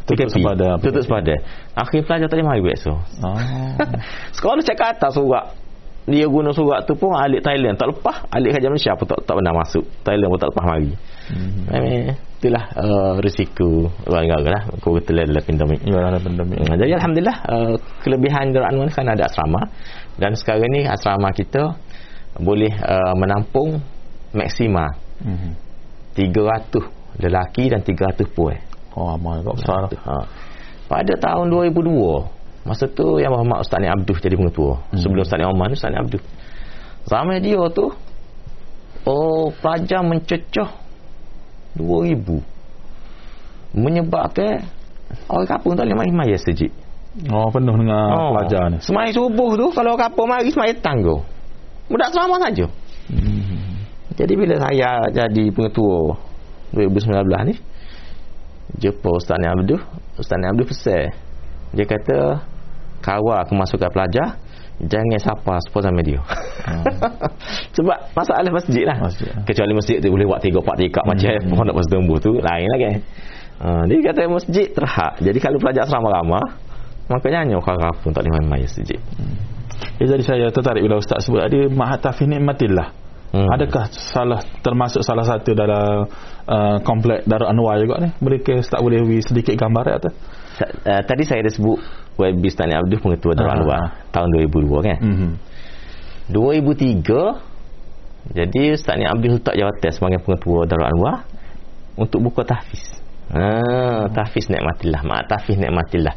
Tutup sepada. Tutup sepada. Akhir pelajar tak boleh mari besok. Oh. Sekolah cakap atas surat dia guna surat tu pun alik Thailand. Tak lepas. Alik kerja Malaysia pun tak, tak pernah masuk. Thailand pun tak lepas mari. Hmm. itulah uh, risiko. Luar negara lah. Kau kata dalam pandemik. Ya dalam pandemik. Uh, jadi Alhamdulillah uh, kelebihan Darul Anwar kan ada asrama. Dan sekarang ni asrama kita boleh uh, menampung maksima hmm. 300 lelaki dan 300 puan oh amal kau besar uh, pada tahun 2002 Masa tu yang Muhammad Ustaz Ni Abduh jadi pengetua. Hmm. Sebelum Ustaz Ni Omar ni Ustaz Ni Abduh. Zaman dia tu oh pelajar mencecah 2000. Menyebabkan orang kampung tak boleh main maya sejik. Oh penuh dengan oh. pelajar ni. Semai subuh tu kalau orang kampung mari semai tanggo. Mudah selama saja. Hmm. Jadi bila saya jadi pengetua 2019 ni jumpa Ustaz Ni Abduh, Ustaz Ni Abduh pesan dia kata kawal kemasukan pelajar jangan siapa sponsor media hmm. sebab masalah masjid lah masjid. kecuali masjid tu boleh buat tiga empat tiga hmm. macam hmm. pondok pasal tumbuh tu lain lagi uh, dia kata masjid terhak jadi kalau pelajar asrama lama makanya hanya orang pun tak boleh main masjid hmm. Ya, jadi saya tertarik bila Ustaz sebut tadi Mahat Tafiz Nikmatillah. Hmm. Adakah salah termasuk salah satu dalam uh, komplek Darul Anwar juga ni? Boleh Ustaz boleh sedikit gambar atau? Uh, tadi saya ada sebut Web Tani Abdul pengetua Darul Ah. Anwar tahun 2002 kan. Mhm. 2003 jadi Ustaz Ni Abdul letak jawatan sebagai pengetua Darul Anwar untuk buka tahfiz. Ha, tahfiz nikmatillah, mak tahfiz nikmatillah.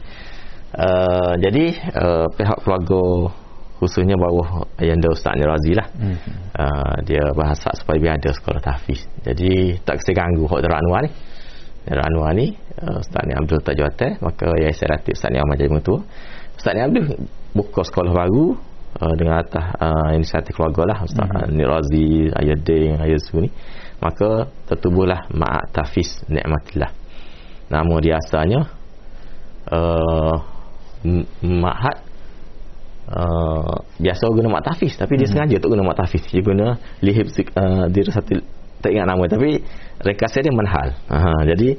Uh, jadi uh, pihak keluarga khususnya bawah ayanda Ustaz Ni Razi lah. Mhm. Uh, dia bahasa supaya biar ada sekolah tahfiz. Jadi tak kena ganggu hak Darul Anwar ni. Darul Anwar ni uh, Ustaz Ni Abdul letak jawatan maka ya saya ratib Ustaz Ni Ahmad jadi pengetua. Ustaz Ni Abdul buka sekolah baru uh, dengan atas uh, inisiatif keluarga lah. Ustaz mm-hmm. Ni Razi, Ayadin, Ayazu ni. Maka tertubuhlah Ma'at Tafiz Nikmatillah. Nama dia asalnya uh, Ma'at uh, biasa guna Ma'at Tafiz tapi dia sengaja tak guna Ma'at Tafiz dia guna Lihib uh, dia satu tak ingat nama tapi rekasa dia manhal uh, jadi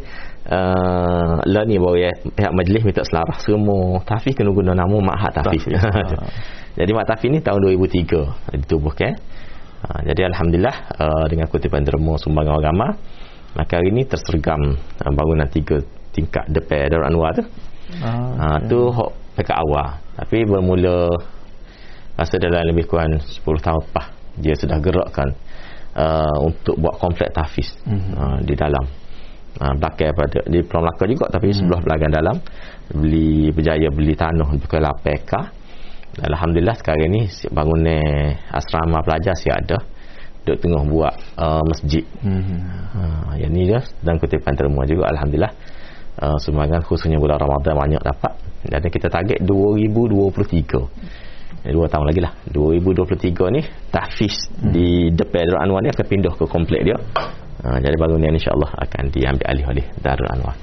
uh, lah ni baru ya, pihak majlis minta selarah semua. Tafiz kena guna nama Ma'at Tafiz ah. jadi Ma'at Tafiz ni tahun 2003 ditubuhkan Ha, jadi Alhamdulillah uh, dengan kutipan derma sumbangan agama maka hari ini tersergam uh, bangunan tiga tingkat depan Darul Anwar tu. Ah, ha, tu hok dekat awal. Tapi bermula rasa dalam lebih kurang 10 tahun lepas dia sudah gerakkan uh, untuk buat komplek tahfiz Mhm. uh, di dalam. Uh, belakang pada di Pulau Melaka juga tapi sebelah belakang dalam. Beli berjaya beli tanah bukan 8 ekar Alhamdulillah sekarang ni bangunan asrama pelajar siap ada. Duk tengah buat uh, masjid. Mhm. ha, yang ni dia dan kutipan terima juga Alhamdulillah. Uh, sumbangan khususnya bulan Ramadan banyak dapat. Dan kita target 2023 Eh, dua tahun lagi lah. 2023 ni tahfiz hmm. di depan Darul Anwar ni akan pindah ke komplek dia. Uh, jadi bangunan insyaAllah akan diambil alih oleh Darul Anwar.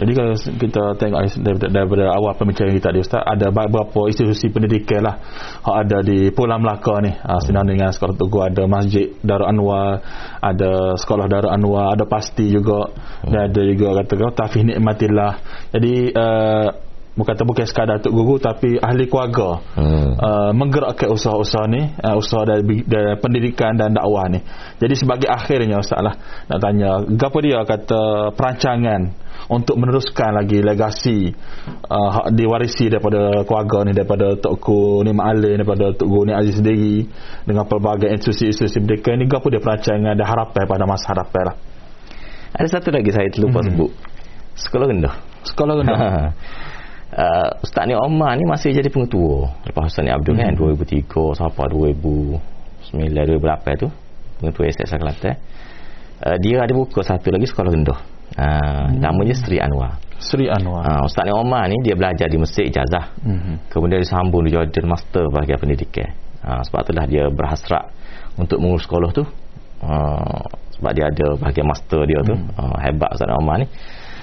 Jadi kalau kita tengok daripada, daripada awal pembicaraan kita tadi Ustaz ada beberapa institusi pendidikan lah. Yang ada di Pulau Melaka ni. Ha, senang dengan sekolah Tugu ada Masjid Darul Anwar ada sekolah Darul Anwar ada pasti juga. Dan ada juga kata Tafiz Nikmatillah. Jadi uh, bukan bukan sekadar untuk guru tapi ahli keluarga. Hmm. uh, menggerakkan usaha-usaha ni uh, usaha dari, dari pendidikan dan dakwah ni. Jadi sebagai akhirnya Ustaz lah nak tanya apa dia kata perancangan untuk meneruskan lagi legasi uh, hak diwarisi daripada keluarga ni daripada Tok ni Ma'alin daripada Tok Guru ni Aziz sendiri dengan pelbagai institusi-institusi pendidikan ni apa dia perancangan dan harapan pada masa harapan lah. Ada satu lagi saya terlupa Mhm. sebut. Sekolah rendah. Sekolah rendah uh, Ustaz Ni Omar ni masih jadi pengetua. Lepas Ustaz Ni Abdul kan Hmm. 2003 sampai 2009 2008 tu. Pengetua SS Kelantan. Uh, dia ada buka satu lagi sekolah rendah. Uh, namanya Sri Anwar. Sri Anwar. Uh, Ustaz Ni Omar ni dia belajar di Mesir ijazah. Mhm. kemudian disambung di Jordan master bahagian pendidikan. Uh, sebab itulah dia berhasrat untuk mengurus sekolah tu. Uh, sebab dia ada bahagian master dia tu. Uh, hebat Ustaz Omar ni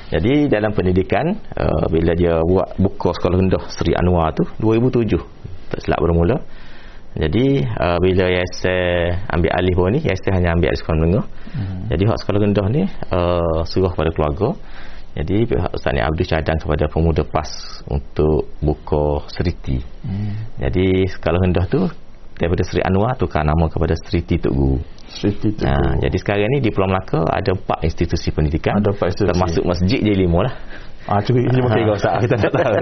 jadi dalam pendidikan uh, bila dia buat buka sekolah rendah Sri Anwar tu 2007 tak silap bermula. Jadi uh, bila Yasir ambil alih bawah ni Yasir hanya ambil alih sekolah menengah. Mhm. jadi hak sekolah rendah ni uh, suruh kepada keluarga. Jadi pihak Ustaz Ni Abdul cadang kepada pemuda PAS untuk buka seriti Hmm. jadi sekolah rendah tu daripada Sri Anwar tukar nama kepada Seriti Tok Guru Sri Titu Nah, jadi sekarang ni di Pulau Melaka ada empat institusi pendidikan. Ada empat institusi. Termasuk masjid jadi lima lah. Ah, cuba kita cuma tiga Ustaz. Kita tak tahu.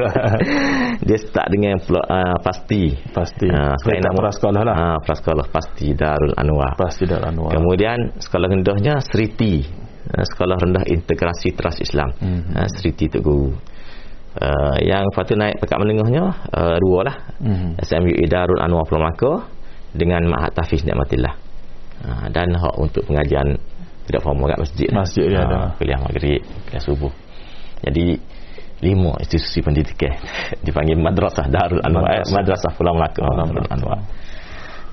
Dia start dengan uh, pasti. Pasti. Ah, sekarang Kita nama- prasekolah lah. Ah, prasekolah pasti Darul Anwar. Pasti Darul Anwar. Kemudian sekolah rendahnya Seriti. Uh, sekolah rendah integrasi Trust Islam. Mhm. Uh, Seriti Tok Guru. Uh, yang lepas tu naik pekat menengahnya uh, dua lah. Mhm. SMUI Darul Anwar Pulau Melaka dengan Mahat Tafiz Nikmatillah. Ha, dan hak untuk pengajian tidak formal kat masjid. Masjid dia ada. Kuliah maghrib, kuliah subuh. Jadi lima institusi pendidikan dipanggil Madrasah Darul Anwar, Madrasah. Madrasah, Madrasah Pulau Melaka Darul Anwar.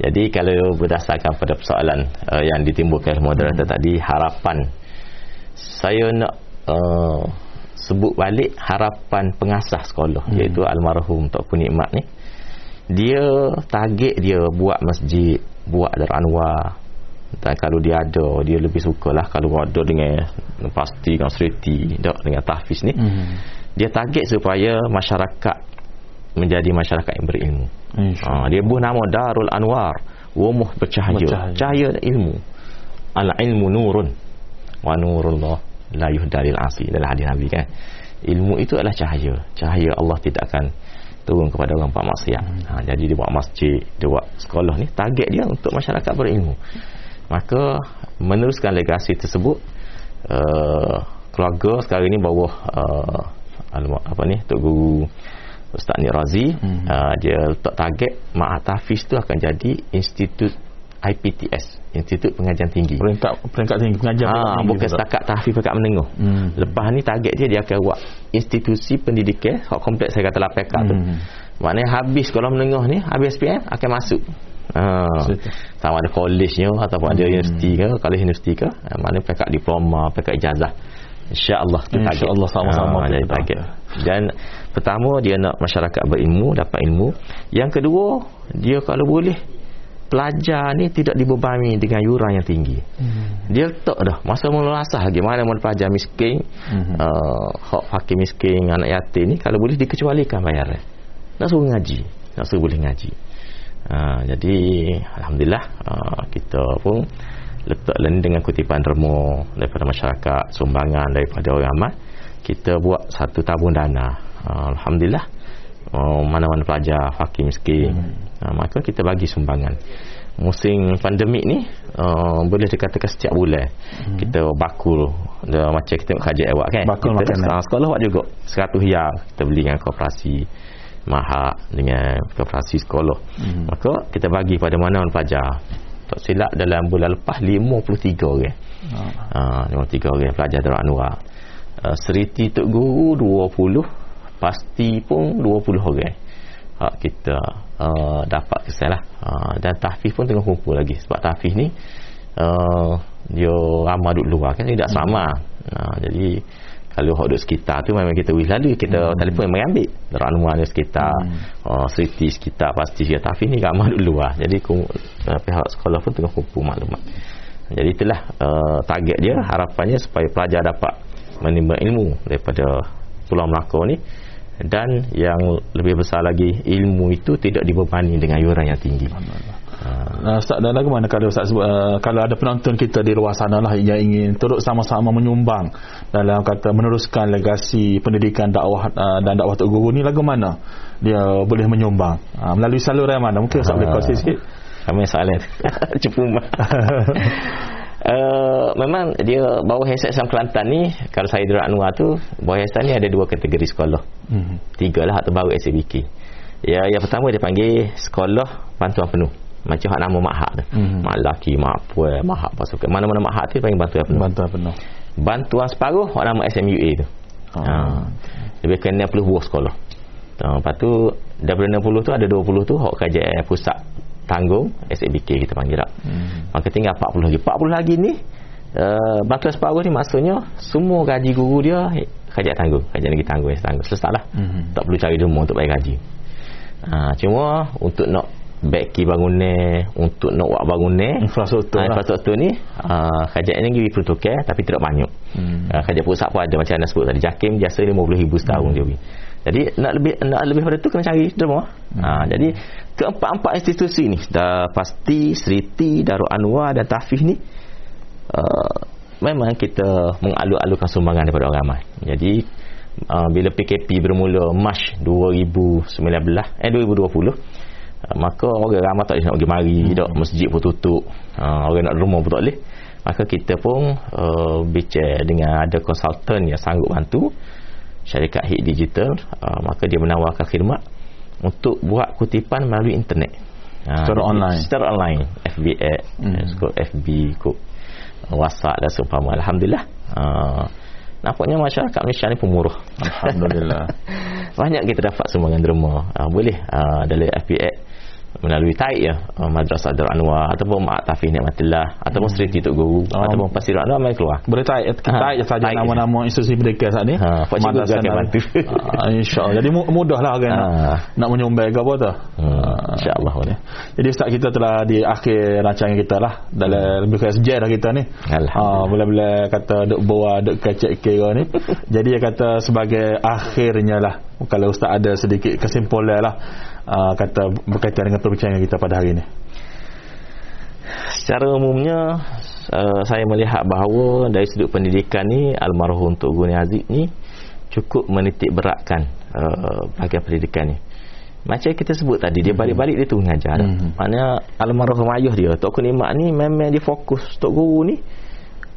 Jadi kalau berdasarkan pada persoalan uh, yang ditimbulkan oleh moderator Hmm. tadi harapan saya nak uh, sebut balik harapan pengasas sekolah Hmm. iaitu almarhum Tok Nikmat ni dia target dia buat masjid buat Darul Anwar dan kalau dia ada dia lebih sukalah kalau ada dengan pasti dengan seriti tak, dengan tahfiz ni Mhm. dia target supaya masyarakat menjadi masyarakat yang berilmu. InsyaAllah. Ha, dia buh nama Darul Anwar, rumah bercahaya, Bercahaya. cahaya ilmu. Al ilmu nurun wa nurullah la yuhdalil asi dalam hadis Nabi kan. Ilmu itu adalah cahaya. Cahaya Allah tidak akan turun kepada orang buat maksiat. Ha, jadi dia buat masjid, dia buat sekolah ni target dia untuk masyarakat berilmu. Maka meneruskan legasi tersebut uh, keluarga sekarang ni bawah uh, apa ni Tok Guru Ustaz Ni Razi Hmm. uh, dia letak target Ma'at Hafiz tu akan jadi institut IPTS Institut Pengajian Tinggi Peringkat peringkat tinggi. Ah, peringkat tinggi bukan pula. setakat tahfiz pekat menengah. Hmm. Lepas ni target dia dia akan buat institusi pendidikan hak kompleks saya kata LAPK tu. Hmm. Maknanya habis sekolah menengah ni, habis SPM akan masuk. Ha. Sama ada college-nya ataupun ada Hmm. universiti ke, kalau universiti ke, eh, mana pekat diploma, pekat ijazah. InsyaAllah tu target. InsyaAllah sama-sama Ah, jadi kita. target. Dan pertama dia nak masyarakat berilmu, dapat ilmu. Yang kedua, dia kalau boleh pelajar ni tidak dibebani dengan yuran yang tinggi. Hmm. Dia letak dah masa mula asas gimana mana pelajar miskin Mhm. uh, hak fakir miskin anak yatim ni kalau boleh dikecualikan bayaran nak suruh ngaji nak suruh boleh ngaji uh, jadi Alhamdulillah uh, kita pun letak ni dengan kutipan remo daripada masyarakat sumbangan daripada orang ramai kita buat satu tabung dana. Uh, Alhamdulillah uh, mana-mana pelajar fakir miskin. Uh, maka kita bagi sumbangan. Musim pandemik ni uh, boleh dikatakan setiap bulan hmm. kita bakul dia, macam kita kajian awak kan? Bakul kita makanan. sekolah awak juga. 100 yang kita beli dengan koperasi mahak dengan koperasi sekolah. Hmm. maka kita bagi pada mana pelajar tak silap dalam bulan lepas 53 orang. Ah. uh, 53 orang pelajar Darul Anwar. Uh, seriti Tok Guru 20 pasti pun 20 orang. Hak kita uh, dapat kesan lah. Uh, dan tahfiz pun tengah kumpul lagi. Sebab tahfiz ni uh, dia ramai duduk luar kan tidak sama. Uh, jadi kalau hak duduk sekitar tu memang kita wis lalu kita hmm. telefon memang ambil. Anwar ni sekitar. Hmm. uh, seriti sekitar. Pasti dia tahfiz ni ramai duduk luar jadi kum, uh, pihak sekolah pun tengah kumpul maklumat. Jadi itulah uh, target dia harapannya supaya pelajar dapat menimba ilmu daripada Pulau Melaka ni. Dan yang lebih besar lagi ilmu itu tidak dibebani dengan yuran yang tinggi. Uh, Ustaz dan lagu mana kalau Ustaz sebut, uh, kalau ada penonton kita di luar sana lah yang ingin turut sama-sama menyumbang dalam kata meneruskan legasi pendidikan dakwah uh, dan dakwah Tok Guru ni lagu mana dia boleh menyumbang? Uh, melalui saluran mana? Mungkin Ustaz boleh kongsi sikit. Kami soalan cepu Uh, memang dia bawah Yayasan Islam Kelantan ni kalau saya di Anwar tu bawah yayasan ni ada dua kategori sekolah. Hmm. tiga lah atau baru SABK ya, yang pertama dia panggil sekolah bantuan penuh macam hak nama mak hak tu. Mhm. mak laki mak puan mak hak pasukan mana-mana mak hak tu panggil bantuan penuh. Bantuan penuh. Bantuan separuh hak nama SMUA tu. Oh. ha. lebih kena 60 buah sekolah. Ha, lepas tu daripada 60 tu ada 20 tu hak kajian pusat tanggung SABK kita panggil tak. Hmm. maka tinggal 40 lagi. 40 lagi ni uh, bantuan separuh ni maksudnya semua gaji guru dia eh, kajian tanggung. Kajian negeri tanggung tanggung. Selesai lah. Mhm. tak perlu cari demo untuk bayar gaji. Ha, cuma untuk nak baiki bangunan untuk nak buat bangunan infrastruktur ha, lah infrastruktur ni uh, kajian negeri perlu tukar tapi tidak banyak Hmm. uh, kajian pusat pun ada macam anda sebut tadi Jakim biasa RM50,000 setahun Hmm. dia jadi nak lebih nak lebih pada tu kena cari demo Hmm. ha, jadi keempat-empat institusi ni dah pasti Seriti Darul Anwar dan Tafiz ni uh, memang kita mengalu-alukan sumbangan daripada orang ramai jadi uh, bila PKP bermula Mac 2019 eh 2020 Uh, maka orang ramai tak boleh nak pergi mari hmm. tak masjid pun tutup. Uh, orang nak rumah pun tak boleh. Maka kita pun uh, bicara dengan ada konsultan yang sanggup bantu syarikat HIT Digital. Uh, maka dia menawarkan khidmat untuk buat kutipan melalui internet. Uh, Secara online? secara online. FB ad, Hmm. kod FB kod uh, WhatsApp dan seumpama. Alhamdulillah. Uh, nampaknya masyarakat Malaysia ni pemurah Alhamdulillah. Banyak kita dapat sumbangan derma uh, boleh uh, dalam FPX melalui taik ya. Uh, Madrasah Darul Anwar ataupun Mak Tafiz Nikmatillah ataupun Sri Tok Guru Oh. ataupun Pasir Anwar mai keluar. Boleh taik kita Ha, taik saja taik nama-nama institusi pendidikan saat ni? Ha, Pak Cikgu Madrasah akan bantu. Ah, InsyaAllah. Jadi mu- mudah lah orang nak, Ha. nak menyumbang ke apa tu? Hmm, Ah, InsyaAllah boleh. Jadi Ustaz kita telah di akhir rancangan kita lah. Dalam lebih kurang sejam dah kita ni. Alhamdulillah. Ah, Bila-bila kata duk bawa duk kecek kira ni. Jadi dia kata sebagai akhirnya lah kalau ustaz ada sedikit kesimpulan lah uh, kata berkaitan dengan perbincangan kita pada hari ini. Secara umumnya uh, saya melihat bahawa dari sudut pendidikan ni almarhum Tok Guni Aziz ni cukup menitik beratkan uh, bahagian pendidikan ni. Macam kita sebut tadi dia balik-balik dia tu mengajar Mhm. maknanya almarhum ayah dia Tok Guni Mak ni memang dia fokus Tok Guru ni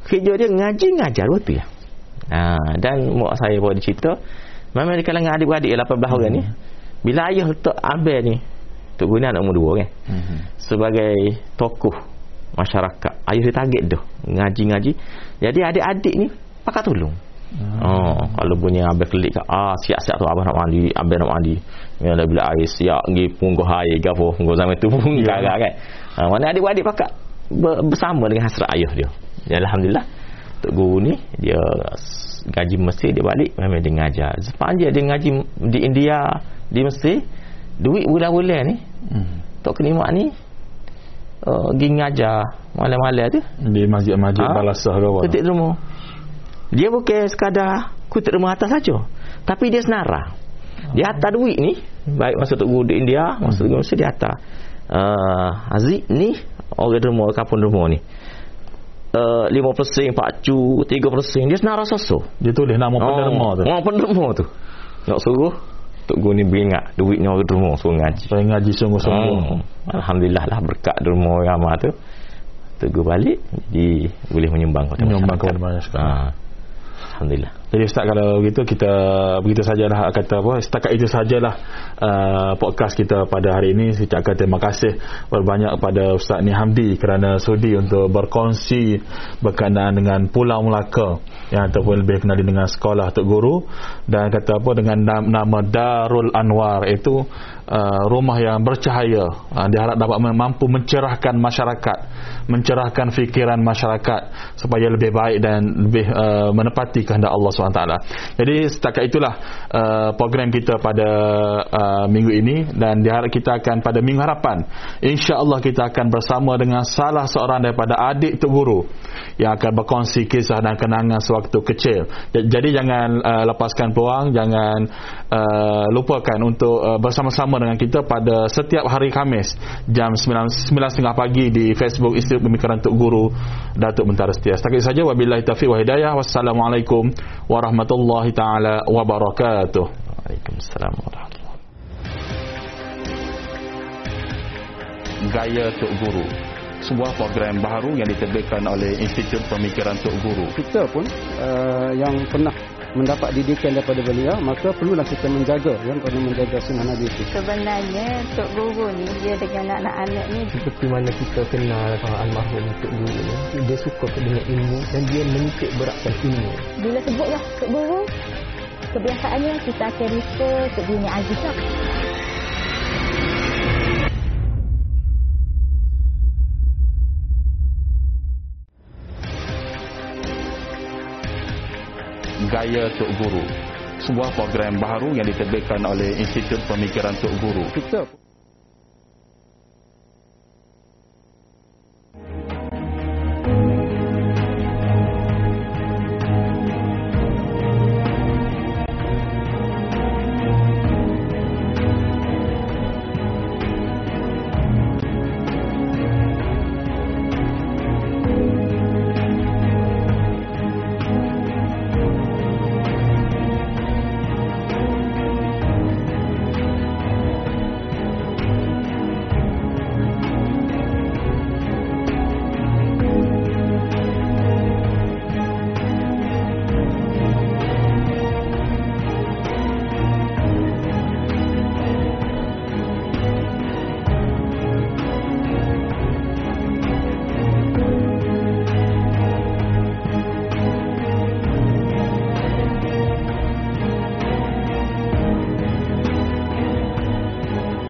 kerja dia ngaji ngajar betul ya? Ha, dan mak saya dia cerita memang di kalangan adik-beradik 18 orang ni bila ayah letak abel ni Tok Guni anak nombor 2 kan Mhm. sebagai tokoh masyarakat ayah dia target dah ngaji-ngaji jadi adik-adik ni pakat tolong Oh, kalau bunyi abang kelik kat ah siap-siap tu abang nak mandi, abang nak mandi. Ya dah bila air siap pergi pungguh air ke apa, pungguh zaman tu pun yeah. kan. Ha, mana adik-adik pakat ber, bersama dengan hasrat ayah dia. Ya alhamdulillah. Tok guru ni dia gaji Mesir dia balik memang dia ngajar. Sepanjang dia ngaji di India, di Mesir, duit bulan-bulan ni Mhm. Tok Kenimak ni uh, pergi ngajar malam-malam tu di masjid-masjid Ha? balasah apa Kutik derma. Dia bukan sekadar kutik derma atas saja. Tapi dia senara. Dia hantar duit ni. Baik masa Tok Guru di India, masa Tok Guru Mesir dia hantar. Uh, Aziz ni, orang derma, kapun derma ni. Uh, 5% pacu, 3% dia senara sosok. dia tulis nama penderma tu Oh, penderma tu. Nak suruh Tok Guru ni beringat duitnya orang derma suruh ngaji. supaya ngaji sungguh-sungguh Oh, Alhamdulillah lah berkat derma ramah tu. Tegur balik jadi boleh menyumbang kepada Menyumbang masyarakat. kepada masyarakat. Ha. Alhamdulillah. Jadi Ustaz kalau begitu kita begitu sajalah kata apa setakat itu sajalah uh, podcast kita pada hari ini. Saya ucapkan terima kasih berbanyak kepada Ustaz Ni Hamdi kerana sudi untuk berkongsi berkenaan dengan Pulau Melaka yang ataupun lebih kenali dengan sekolah Tok Guru. Dan kata apa dengan nam- nama Darul Anwar itu uh, rumah yang bercahaya. Uh, diharap dapat mampu mencerahkan masyarakat mencerahkan fikiran masyarakat supaya lebih baik dan lebih uh, menepati kehendak Allah SWT jadi setakat itulah uh, program kita pada uh, minggu ini dan diharap kita akan pada minggu harapan insya-Allah kita akan bersama dengan salah seorang daripada adik Tok Guru yang akan berkongsi kisah dan kenangan sewaktu kecil jadi jangan uh, lepaskan peluang jangan uh, lupakan untuk uh, bersama-sama dengan kita pada setiap hari Khamis jam 9 9.30 pagi di Facebook Institut Pemikiran Tok Guru Datuk Mentara Setia. Setakat saja wabillahi taufiq wa hidayah. Wassalamualaikum warahmatullahi taala wabarakatuh. Waalaikumsalam warahmatullahi Gaya Tok Guru sebuah program baru yang diterbitkan oleh Institut Pemikiran Tok Guru. kita pun uh, yang pernah mendapat didikan daripada beliau maka perlulah kita menjaga yang perlu menjaga sunnah Nabi itu. Sebenarnya Tok Guru ni dia dengan anak-anak ni seperti mana kita kenal uh, almarhum Tok Guru ni dia suka dengan ilmu dan dia menitik beratkan ilmu bila sebutlah Tok Guru kebiasaannya kita akan refer Tok Guru ni Gaya Tok Guru sebuah program baru yang diterbitkan oleh Institut Pemikiran Tok Guru. Kita